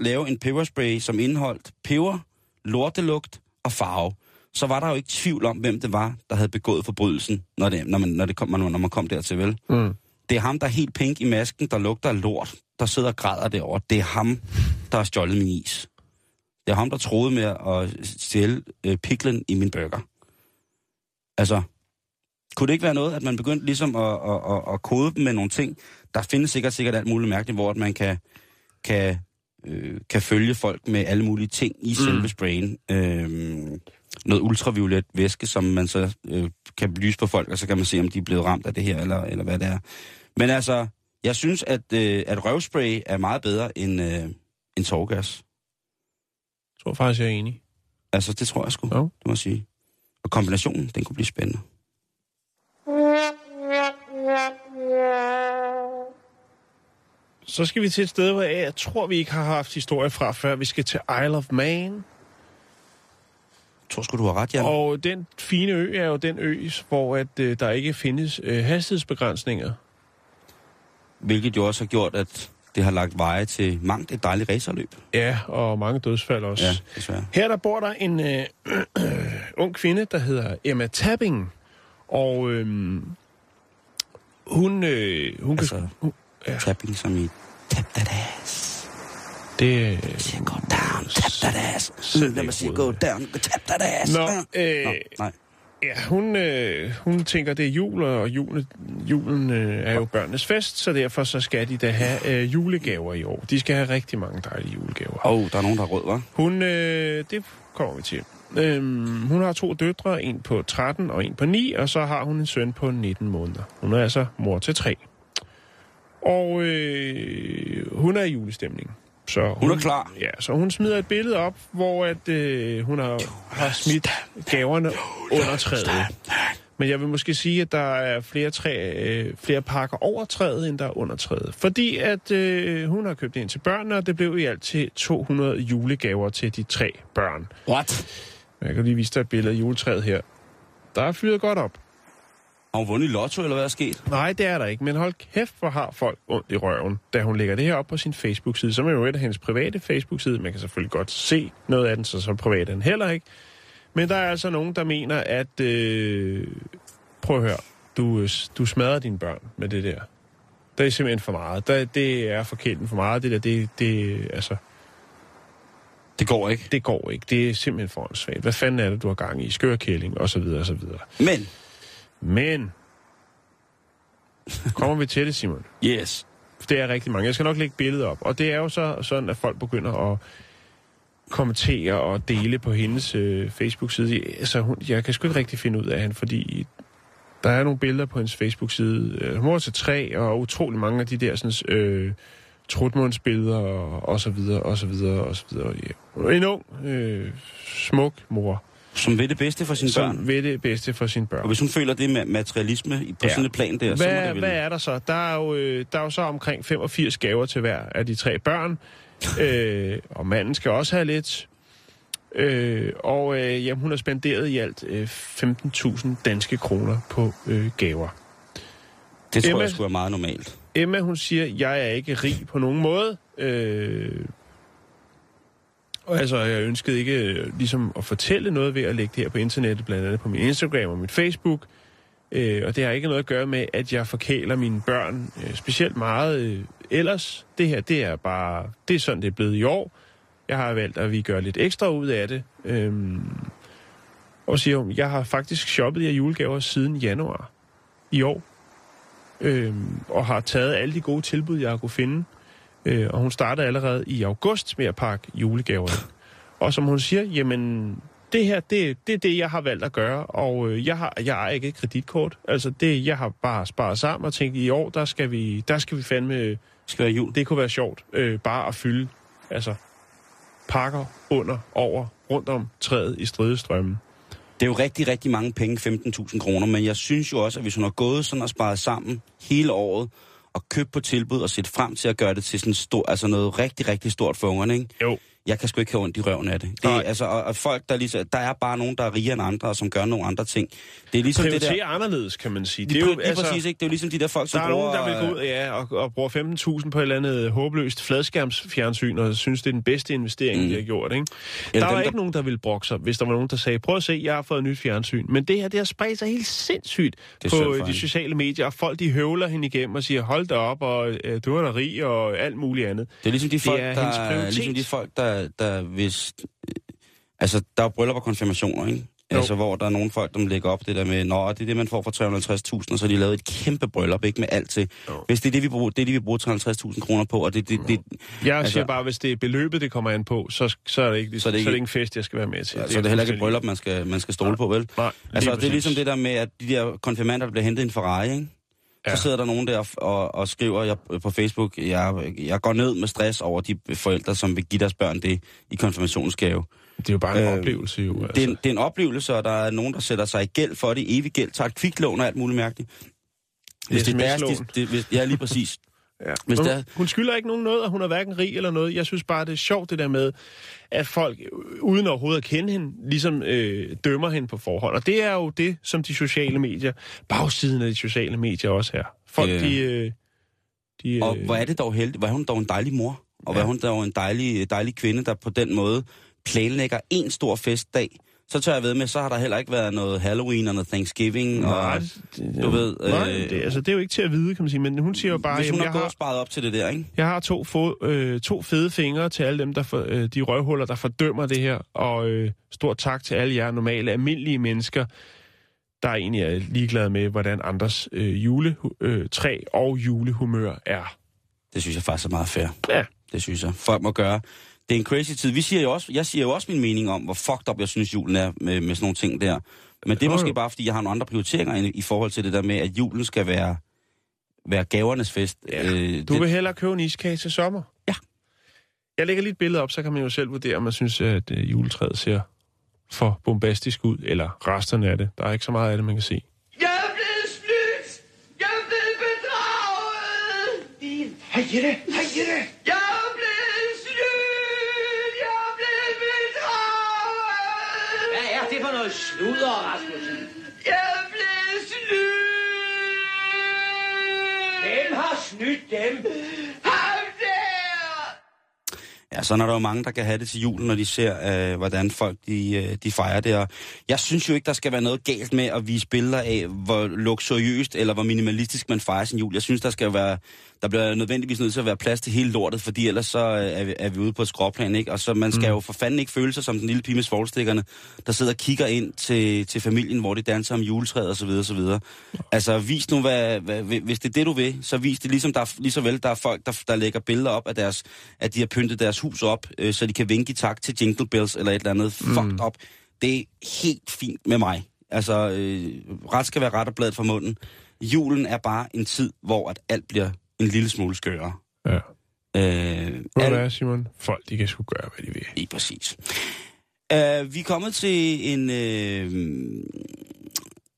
lave en peberspray, som indeholdt peber, lortelugt og farve, så var der jo ikke tvivl om, hvem det var, der havde begået forbrydelsen, når, det, når, man, når, det kom, når man kom dertil, vel? Mm. Det er ham, der er helt pink i masken, der lugter af lort, der sidder og græder derovre. Det er ham, der har stjålet min is. Det er ham, der troede med at stjæle øh, piklen i min burger. Altså, kunne det ikke være noget, at man begyndte ligesom at, at, at, at kode dem med nogle ting? Der findes sikkert sikkert alt muligt mærkeligt, hvor at man kan, kan, øh, kan følge folk med alle mulige ting i mm. selve sprayen. Øh, noget ultraviolet væske, som man så øh, kan lyse på folk, og så kan man se, om de er blevet ramt af det her, eller, eller hvad det er. Men altså, jeg synes, at, øh, at røvspray er meget bedre end, øh, end tårgas. Jeg tror faktisk, jeg er enig. Altså, det tror jeg sgu, Jo. det må jeg sige. Og kombinationen, den kunne blive spændende. Så skal vi til et sted, hvor jeg tror, vi ikke har haft historie fra før. Vi skal til Isle of Man. Jeg tror sgu, du har ret, Jan. Og den fine ø er jo den ø, hvor at, øh, der ikke findes øh, hastighedsbegrænsninger. Hvilket jo også har gjort, at det har lagt veje til mangt et dejligt racerløb. Ja, og mange dødsfald også. Ja, desværre. Her der bor der en øh, ung kvinde, der hedder Emma Tapping. Og øhm, hun, øh, hun Altså, kan... Hun, ja, tapping som i tap that ass. det, øh, go down, tap that ass. Lad mig sige, go down, tap that ass. Nå, Ja. øh, Nå, nej. Ja, hun, øh, hun tænker, det er jul, og julen, julen øh, er jo børnenes fest, så derfor så skal de da have øh, julegaver i år. De skal have rigtig mange dejlige julegaver. Åh, oh, der er nogen, der har rød, hva'? Hun, øh, det kommer vi til. Øhm, hun har to døtre, en på 13 og en på 9, og så har hun en søn på 19 måneder. Hun er altså mor til tre. Og øh, hun er i julestemning. Så Hun er klar. Ja, så hun smider et billede op, hvor at, øh, hun har, har smidt gaverne under træet. Men jeg vil måske sige, at der er flere, træ, øh, flere pakker over træet, end der er under træet. Fordi at øh, hun har købt ind til børnene, og det blev i alt til 200 julegaver til de tre børn. What? Jeg kan lige vise dig et billede af juletræet her. Der er fyret godt op. Har hun vundet lotto, eller hvad er sket? Nej, det er der ikke, men hold kæft, hvor har folk ondt i røven, da hun lægger det her op på sin Facebook-side, som er jo et af hendes private Facebook-side. Man kan selvfølgelig godt se noget af den, så så privat er den heller ikke. Men der er altså nogen, der mener, at... Øh, prøv at høre. du, øh, du smadrer dine børn med det der. Det er simpelthen for meget. Det, det er forkert for meget. Det der, det, det, altså, Det går ikke. det går ikke. Det er simpelthen for svagt. Hvad fanden er det, du har gang i? Skørkælling, og så videre, og så videre. Men, Men, kommer vi til det, Simon? yes. Det er rigtig mange. Jeg skal nok lægge billedet op. Og det er jo så sådan, at folk begynder at kommentere og dele på hendes øh, Facebook-side. Altså, hun, jeg kan sgu ikke rigtig finde ud af hende, fordi der er nogle billeder på hendes Facebook-side. Øh, Hun var til tre, og utrolig mange af de der sådan, øh, trutmundsbilleder, og, og så videre, og så videre, og så videre. Ja. En ung, øh, smuk mor, Som ved det bedste for sine børn. som ved det bedste for sine børn. Og hvis hun føler det med materialisme på Ja. sådan et plan der, så må Hvad, det vel... hvad er der så? Der er, jo, øh, der er jo så omkring 85 gaver til hver af de tre børn. øh, og manden skal også have lidt. Øh, og øh, jamen, hun har spenderet i alt øh, 15.000 danske kroner på øh, gaver. Det tror Emma- jeg skulle være meget normalt. Emma, hun siger, jeg er ikke rig på nogen måde. Øh, altså, jeg ønskede ikke øh, ligesom at fortælle noget ved at lægge det her på internettet, blandt andet på min Instagram og mit Facebook. Øh, og det har ikke noget at gøre med, at jeg forkæler mine børn øh, specielt meget øh, ellers. Det her, det er bare, det er sådan, det er blevet i år. Jeg har valgt, at vi gør lidt ekstra ud af det. Øh, og siger hun, jeg har faktisk shoppet jer julegaver siden januar i år Øh, og har taget alle de gode tilbud, jeg har kunne finde. Øh, og hun startede allerede i august med at pakke julegaver ind. Og som hun siger, jamen, det her, det, det er det, jeg har valgt at gøre, og øh, jeg har jeg har ikke et kreditkort. Altså, det, jeg har bare sparet sammen og tænkt, i år, der skal vi, der skal vi fandme, skal være jul. det kunne være sjovt, øh, bare at fylde, altså, pakker under, over, rundt om træet i stridestrømmen. Det er jo rigtig, rigtig mange penge, 15.000 kroner, men jeg synes jo også, at hvis hun har gået sådan og sparet sammen hele året, og købe på tilbud og sætte frem til at gøre det til sådan stor, altså noget rigtig, rigtig stort for ungerne, ikke? Jo. Jeg kan sgu ikke have ondt i røven af det. det er, altså, og, og folk, der, ligesom, der er bare nogen, der er rigere end andre, og som gør nogle andre ting. Det er ligesom det Prioriterer der... anderledes, kan man sige. Det er jo lige altså, præcis, ikke? Det er jo ligesom de der folk, som Der er bruger... nogen, der vil gå ud ja, og, og bruge 15.000 på et eller andet håbløst fladskærmsfjernsyn, og synes, det er den bedste investering, mm. de har gjort. Ikke? Eller der var dem, ikke der- nogen, der ville brokke sig, hvis der var nogen, der sagde, prøv at se, jeg har fået et nyt fjernsyn. Men det her, det har spredt sig helt sindssygt Det er på de sociale medier, og folk de høvler hende igennem og siger, hold da op, og øh, du er da rig, og alt muligt andet. Det er ligesom de folk, er der, ligesom de folk, der, der hvis... Altså, der er bryllup og konfirmationer, ikke? Jo. Altså, hvor der er nogle folk, der lægger op det der med, nå, det er det, man får for 350.000, og så har de lavet et kæmpe bryllup, ikke med alt til. Jo. Hvis det er det, vi bruger, det er det, vi bruger 350.000 kroner på, og det, det, det, Jeg altså, siger bare, hvis det er beløbet, det kommer an på, så, så, er, det ikke, så, er det ikke, så er det ikke en fest, jeg skal være med til. så er det heller ikke et bryllup, man skal, man skal stole på, vel? Nej, Altså, det er ligesom det der med, at de der konfirmander, der bliver hentet i en Ferrari, ikke? Ja. Så sidder der nogen der og, og skriver jeg, på Facebook, jeg, jeg går ned med stress over de forældre, som vil give deres børn det i konfirmationsgave. Det er jo bare en Øh, oplevelse, jo. Altså. Det, er, en- det er en oplevelse, og der er nogen, der sætter sig i gæld for det, evig gæld, tager et kviklån og alt muligt mærkeligt. Hvis det er deres, det, det, hvis, ja, lige præcis. Ja. Hvis Hun, der- hun skylder ikke nogen noget, og hun er hverken rig eller noget. Jeg synes bare, det er sjovt det der med, at folk, øh, uden overhovedet at kende hende, ligesom øh, dømmer hende på forhånd. Og det er jo det, som de sociale medier, bagsiden af de sociale medier også her. Folk, Ja. de... Øh, de Og øh, hvor er det dog heldigt, hvor er hun dog en dejlig mor, og hvor er Ja. hun dog en dejlig, dejlig kvinde, der på den måde planlægger en stor festdag. Så tør jeg ved med, så har der heller ikke været noget Halloween og noget Thanksgiving. Nej, og, det, du ved, nej øh, det, altså, det er jo ikke til at vide, kan man sige. Men hun siger jo bare, hvis hun jamen, har jeg, har, sparet op til det der, ikke? jeg har to, fo, øh, to fede fingre til alle dem, der for, øh, de røvhuller, der fordømmer det her. Og øh, stort tak til alle jer normale, almindelige mennesker, der egentlig er ligeglade med, hvordan andres øh, juletræ øh, og julehumør er. Det synes jeg faktisk er meget fair. Ja. Det synes jeg. Folk må gøre. Det er en crazy tid. Vi siger jo også, jeg siger jo også min mening om, hvor fucked up jeg synes, julen er med, med sådan nogle ting der. Men det er måske bare, fordi jeg har nogle andre prioriteringer i, i forhold til det der med, at julen skal være, være gavernes fest. Ja. Øh, Du det, vil hellere købe en iskage til sommer? Ja. Jeg lægger lige et billede op, så kan man jo selv vurdere, om man synes, at øh, juletræet ser for bombastisk ud, eller resterne af det. Der er ikke så meget af det, man kan se. Jeg er blevet snydt! Jeg er blevet bedraget! Hej Jette! Hej Jette! Jeg noget sludder, Rasmussen? Jeg blevet snydt! Hvem har snydt dem? Ham der! Ja, så er der jo mange, der kan have det til jul, når de ser, øh, hvordan folk de, øh, de fejrer det. Og jeg synes jo ikke, der skal være noget galt med at vise billeder af, hvor luksuriøst eller hvor minimalistisk man fejrer sin jul. Jeg synes, der skal være, der bliver nødvendigvis nødt til at være plads til hele lortet, fordi ellers så øh, er vi, er vi ude på et skråplan, ikke? Og så man skal mm. jo for fanden ikke føle sig som den lille pige med svovlstikkerne, der sidder og kigger ind til, til familien, hvor de danser om juletræet osv. osv. Altså, vis nu, hvad, hvad, hvis det er det, du vil, så vis det ligesom, der er, lige så vel, der er folk, der, der lægger billeder op af deres, at de har pyntet deres hus op, øh, så de kan vinke i takt til Jingle Bells eller et eller andet. Mm. Fucked op. Det er helt fint med mig. Altså, øh, ret skal være ret og bladet fra munden. Julen er bare en tid, hvor at alt bliver en lille smule skøre. Ja. Øh, alt- er det, Simon? Folk, de kan sgu gøre, hvad de vil. Lige præcis. Uh, vi er kommet til en, uh,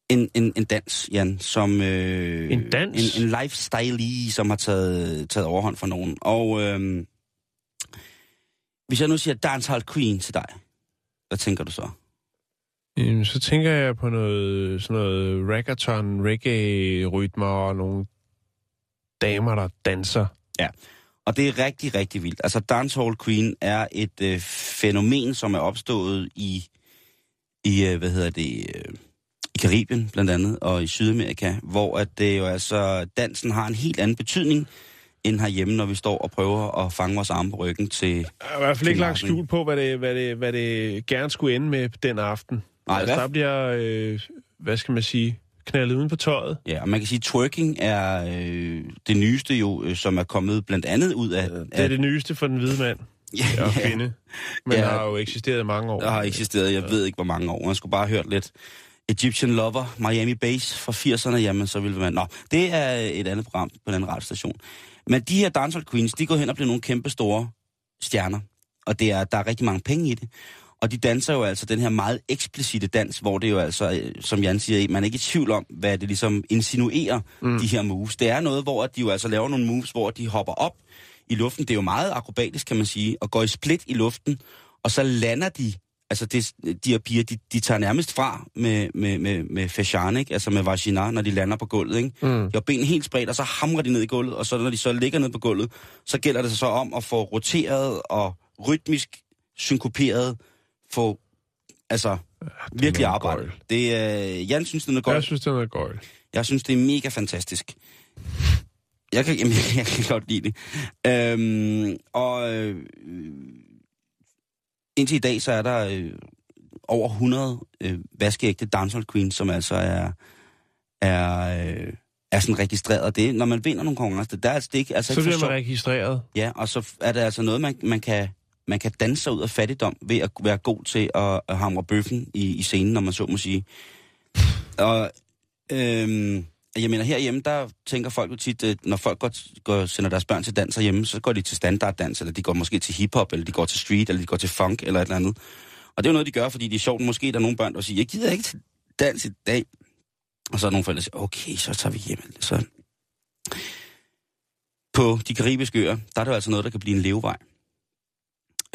en, en, en dans, Jan, som... Uh, En dans? En, en lifestyle som har taget, taget overhånd for nogen. Og uh, hvis jeg nu siger dancehall queen til dig, hvad tænker du så? Jamen, så tænker jeg på noget, sådan noget reggaeton, reggae-rytmer og nogle damer, der danser. Og det er rigtig, rigtig vildt. Altså, Dancehall Queen er et øh, fænomen, som er opstået i, i øh, hvad hedder det, øh, i Karibien blandt andet, og i Sydamerika, hvor at det jo altså, dansen har en helt anden betydning end herhjemme, når vi står og prøver at fange vores arme på ryggen til... Jeg har i hvert fald ikke lagt skjul på, hvad det, hvad, det, hvad det gerne skulle ende med den aften. Nej, altså, hvad? der bliver, øh, hvad skal man sige, knaldet uden på tøjet. Ja, og man kan sige, at twerking er øh, det nyeste jo, øh, som er kommet blandt andet ud af... Det er det nyeste for den hvide mand ja, og kvinde. Men Ja. ja. har jo eksisteret i mange år. der har eksisteret, jeg ved ikke hvor mange år. Man skulle bare have hørt lidt Egyptian Lover, Miami Bass fra 80'erne, jamen så ville man... Nå, det er et andet program på en anden radiostation. Men de her dancehall queens, de går hen og bliver nogle kæmpe store stjerner. Og det er, der er rigtig mange penge i det. Og de danser jo altså den her meget eksplicite dans, hvor det jo altså, øh, som Jan siger, man er ikke i tvivl om, hvad det ligesom insinuerer, mm. de her moves. Det er noget, hvor de jo altså laver nogle moves, hvor de hopper op i luften. Det er jo meget akrobatisk, kan man sige, og går i split i luften, og så lander de, altså det, de her piger, de, de tager nærmest fra med, med, med, med fascian, ikke? altså med vagina, når de lander på gulvet. Ikke? Mm. De har benene helt spredt, og så hamrer de ned i gulvet, og så når de så ligger ned på gulvet, så gælder det så om at få roteret og rytmisk synkoperet, få altså virkelig noget arbejde. gøjl. Det er, Jan synes, det er godt. Jeg synes, det er gøjl. Jeg synes, det er mega fantastisk. Jeg kan, jamen, jeg kan godt lide det. Øhm, og øh, indtil i dag, så er der øh, over 100 øh, vaskeægte dancehall queens, som altså er, er, øh, er sådan registreret. Det, når man vinder nogle konkurrencer, der er altså det ikke... Altså Så ikke bliver man registreret. Ja, og så er det altså noget, man, man, kan, man kan danse sig ud af fattigdom ved at være god til at, at hamre bøffen i, i scenen, når man så må sige. Og øhm, jeg mener, herhjemme, der tænker folk jo tit, øh, når folk går, går, sender deres børn til dans hjemme, så går de til standarddans, eller de går måske til hiphop, eller de går til street, eller de går til funk, eller et eller andet. Og det er jo noget, de gør, fordi det er sjovt. Måske er der nogle børn, der siger, jeg gider ikke til dans i dag. Og så er nogle forældre, der siger, okay, så tager vi hjem. Så på de karibiske øer, der er det jo altså noget, der kan blive en levevej.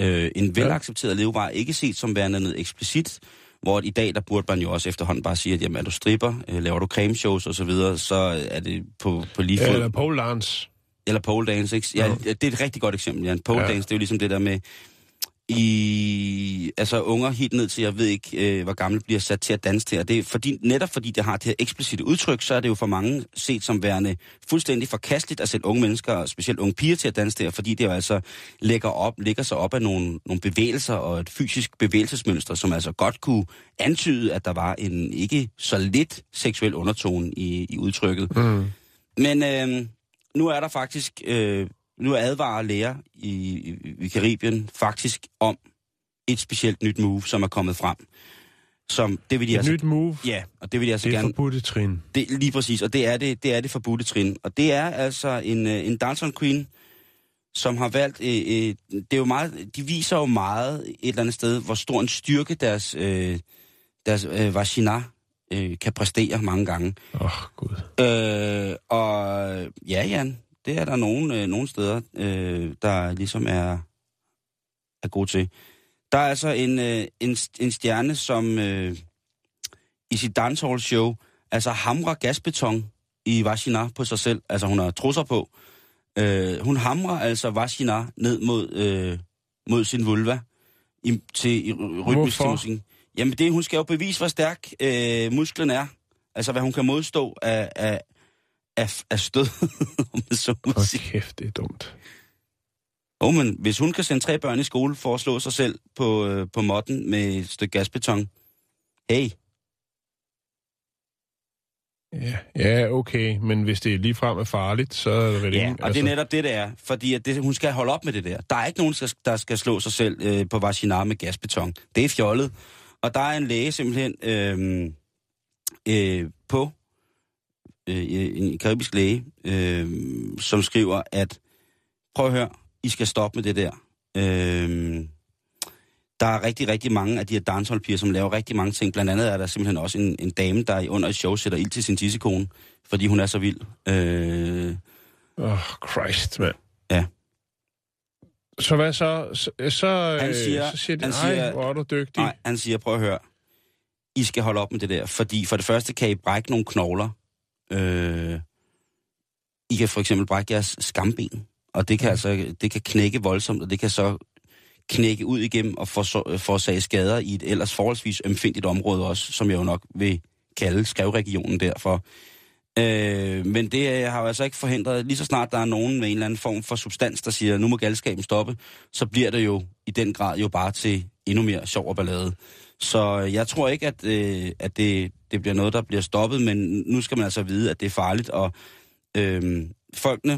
Øh, en velaccepteret levevej, ikke set som værende noget eksplicit, hvor i dag, der burde man jo også efterhånden bare sige, at jamen, er du stripper, øh, laver du cremeshows og så videre, så er det på, på lige fod. Ja, Ja, eller pole dance. eller pole dance, ikke? Ja, Ja. det er et rigtig godt eksempel, Jan. Pole Ja. ja. dance, det er jo ligesom det der med, i, altså unger helt ned til, jeg ved ikke, øh, hvor gamle bliver sat til at danse til. Og det er fordi, netop fordi det har det her eksplicite udtryk, så er det jo for mange set som værende fuldstændig forkasteligt at sætte unge mennesker, og specielt unge piger til at danse der, fordi det jo altså lægger, op, lægger sig op af nogle, nogle bevægelser og et fysisk bevægelsesmønster, som altså godt kunne antyde, at der var en ikke så lidt seksuel undertone i, i udtrykket. Mm. Men øh, nu er der faktisk, øh, nu advarer læger i, i, i Karibien faktisk om et specielt nyt move, som er kommet frem. Som, det vil de Et altså, nyt move. Ja, og det vil de altså Det er gerne... forbudte trin. Det, lige præcis, og det er det, det, er det forbudte trin. Og det er altså en, øh, en dancehall queen, som har valgt... Øh, øh, det er jo meget, de viser jo meget et eller andet sted, hvor stor en styrke deres, øh, deres øh, vagina øh, kan præstere mange gange. Åh, oh, gud. Øh, og ja, Jan, det er der nogen, øh, nogle steder, øh, der ligesom er, er gode til. Der er altså en, øh, en, en stjerne, som øh, i sit dancehall show, altså hamrer gasbeton i vagina på sig selv. Altså hun har trusser på. Øh, hun hamrer altså vagina ned mod, øh, mod sin vulva i, til i rytmisk musik. Jamen det, hun skal jo bevise, hvor stærk øh, musklen er. Altså, hvad hun kan modstå af, af, af, af stød, om det så må sige. kæft, det er dumt. Oh, men hvis hun kan sende tre børn i skole for at slå sig selv på, øh, på modden med et stykke gasbeton, hey, Ja, ja, okay, men hvis det ligefrem er farligt, så er det vel Ja, ingen... og det er netop det, det er. Fordi at det, hun skal holde op med det der. Der er ikke nogen, der skal, der skal slå sig selv øh, på vaginar med gasbeton. Det er fjollet. Og der er en læge simpelthen øh, øh, på, øh, en karibisk læge, øh, som skriver, at prøv at høre, I skal stoppe med det der. Øh, der er rigtig, rigtig mange af de her dancehall som laver rigtig mange ting. Blandt andet er der simpelthen også en, en dame, der under et show sætter ild til sin tissekone, fordi hun er så vild. Øh, Åh, oh, Christ, mand. Ja. Så hvad så? Så, så, Han øh, siger- så siger de, han siger- hvor er du dygtig. Nej, han siger, prøv at høre. I skal holde op med det der, fordi for det første kan I brække nogle knogler. Øh, I kan for eksempel brække jeres skamben, og det kan altså det kan knække voldsomt, og det kan så knække ud igennem og forårsage skader i et ellers forholdsvis ømfindigt område også, som jeg jo nok vil kalde skrevregionen derfor. Øh, men det øh, har jo altså ikke forhindret, lige så snart der er nogen med en eller anden form for substans, der siger, nu må galskaben stoppe, så bliver det jo i den grad jo bare til endnu mere sjov og ballade. Så øh, jeg tror ikke, at, øh, at det, det bliver noget, der bliver stoppet, men nu skal man altså vide, at det er farligt, og øh, folkene,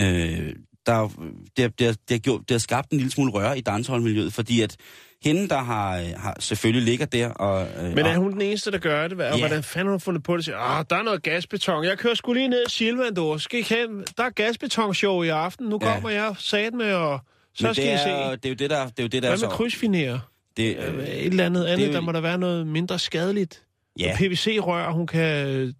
øh, der, er det, har- det, har- det, har gjort, det har skabt en lille smule røre i dancehall-miljøet, fordi at hende, der har, har selvfølgelig ligger der og... Øh, Men er hun den eneste, der gør det? Hvad, Ja. yeah. Hvordan fanden har hun fundet på det? Siger, ah, der er noget gasbeton. Jeg kører sgu lige ned i Silvandor. Skal I hen? Der er gasbetonshow i aften. Nu Ja. kommer jeg sat med, og så men skal det I se. er, det er jo det, der, det er jo det, der er Hvad så... med krydsfinere? Det, Øh, øh, Et eller andet andet, jo- der må der være noget mindre skadeligt. ja, PVC-rør, hun kan øh,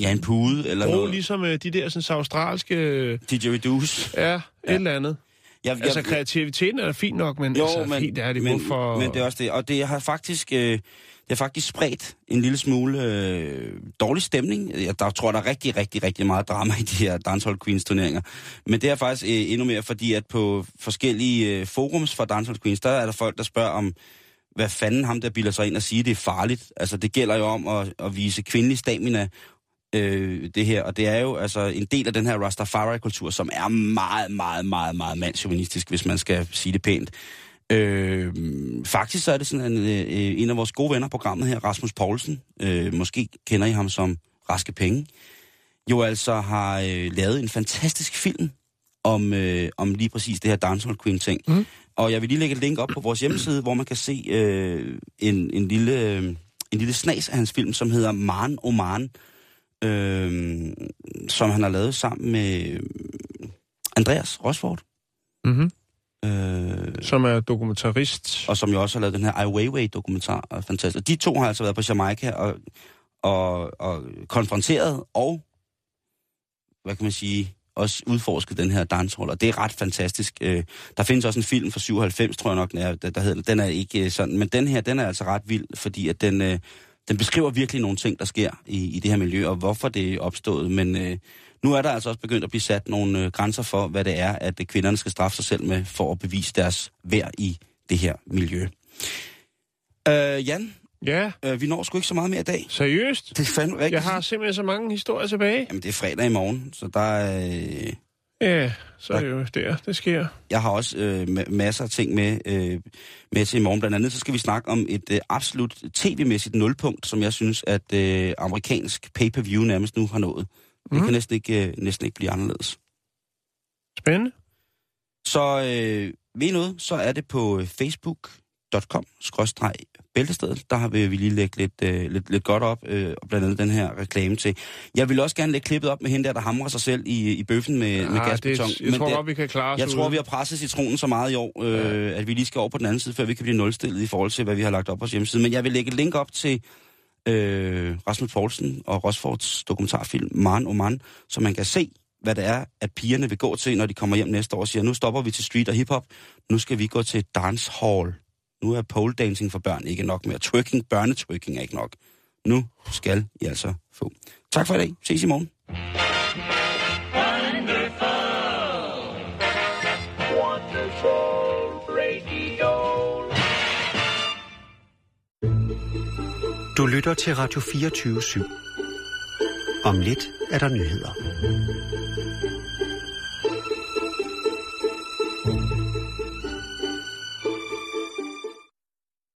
ja, en pude eller bruge noget. ligesom øh, de der sådan, australske... Øh, Reduce. ja, et eller andet. Jeg, jeg, Altså, kreativiteten er da fint nok, men Jo, altså, men, helt ærligt, men, hvorfor... men det er også det. Og det har faktisk, øh, det har faktisk spredt en lille smule øh, dårlig stemning. Jeg der tror, der er rigtig, rigtig, rigtig meget drama i de her Dancehall Queens turneringer. Men det er faktisk øh, endnu mere, fordi at på forskellige øh, forums for Dancehall Queens, der er der folk, der spørger om, hvad fanden ham der bilder sig ind og siger, det er farligt. Altså, det gælder jo om at, at vise kvindelig stamina, øh, det her. Og det er jo altså en del af den her Rastafari-kultur, som er meget, meget, meget, meget mandsjuvenistisk, hvis man skal sige det pænt. Øh, faktisk så er det sådan en, øh, en af vores gode venner på programmet her, Rasmus Poulsen, øh, måske kender I ham som Raske Penge, jo altså har øh, lavet en fantastisk film om, øh, om lige præcis det her Dancehall Queen ting. Mm. Og jeg vil lige lægge et link op på vores hjemmeside, hvor man kan se øh, en, en, lille, øh, en lille snas af hans film, som hedder Man Oman, øh, som han har lavet sammen med Andreas Rosford. Mm-hmm. Øh, Som er dokumentarist. og som jo også har lavet den her Ai Weiwei-dokumentar. Fantastisk. De to har altså været på Jamaica og, og, og konfronteret og, hvad kan man sige, også udforsket den her dancehall, og det er ret fantastisk. Øh, der findes også en film fra 97, tror jeg nok, er, der, der hedder, den er ikke øh, sådan, men den her, den er altså ret vild, fordi at den, øh, den beskriver virkelig nogle ting, der sker i, i det her miljø, og hvorfor det er opstået, men øh, nu er der altså også begyndt at blive sat nogle øh, grænser for, hvad det er, at øh, kvinderne skal straffe sig selv med, for at bevise deres værd i det her miljø. Øh, Jan, Ja, øh, vi når sgu ikke så meget mere i dag. seriøst? Det er fandme rigtigt. Jeg har simpelthen så mange historier tilbage. Jamen, det er fredag i morgen, så der er... Øh, Ja, så er det jo der, det sker. jeg har også øh, ma- masser af ting med, øh, med til i morgen. Blandt andet så skal vi snakke om et øh, absolut tv-mæssigt nulpunkt, som jeg synes, at øh, amerikansk pay-per-view nærmest nu har nået. Det Mhm. kan næsten ikke, øh, næsten ikke blive anderledes. Spændende. Så øh, ved I noget, så er det på øh, facebook.com bæltestedet. Der har vi, lige lægget lidt, øh, lidt, lidt godt op, øh, og blandt andet den her reklame til. Jeg vil også gerne lægge klippet op med hende der, der hamrer sig selv i, i bøffen med, ja, med gasbeton. det, jeg tror det, godt, vi kan klare os jeg tror, ude. vi har presset citronen så meget i år, øh, at vi lige skal over på den anden side, før vi kan blive nulstillet i forhold til, hvad vi har lagt op på vores hjemmeside. Men jeg vil lægge et link op til øh, Rasmus Poulsen og Rosfords dokumentarfilm Man o Man, så man kan se, hvad det er, at pigerne vil gå til, når de kommer hjem næste år og siger, nu stopper vi til street og hiphop, nu skal vi gå til dance hall. Nu er pole dancing for børn ikke nok mere. Twerking, børnetwerking er ikke nok. Nu skal I altså få. Tak for i dag. Ses i morgen. Du lytter til Radio 24 /7. Om lidt er der nyheder.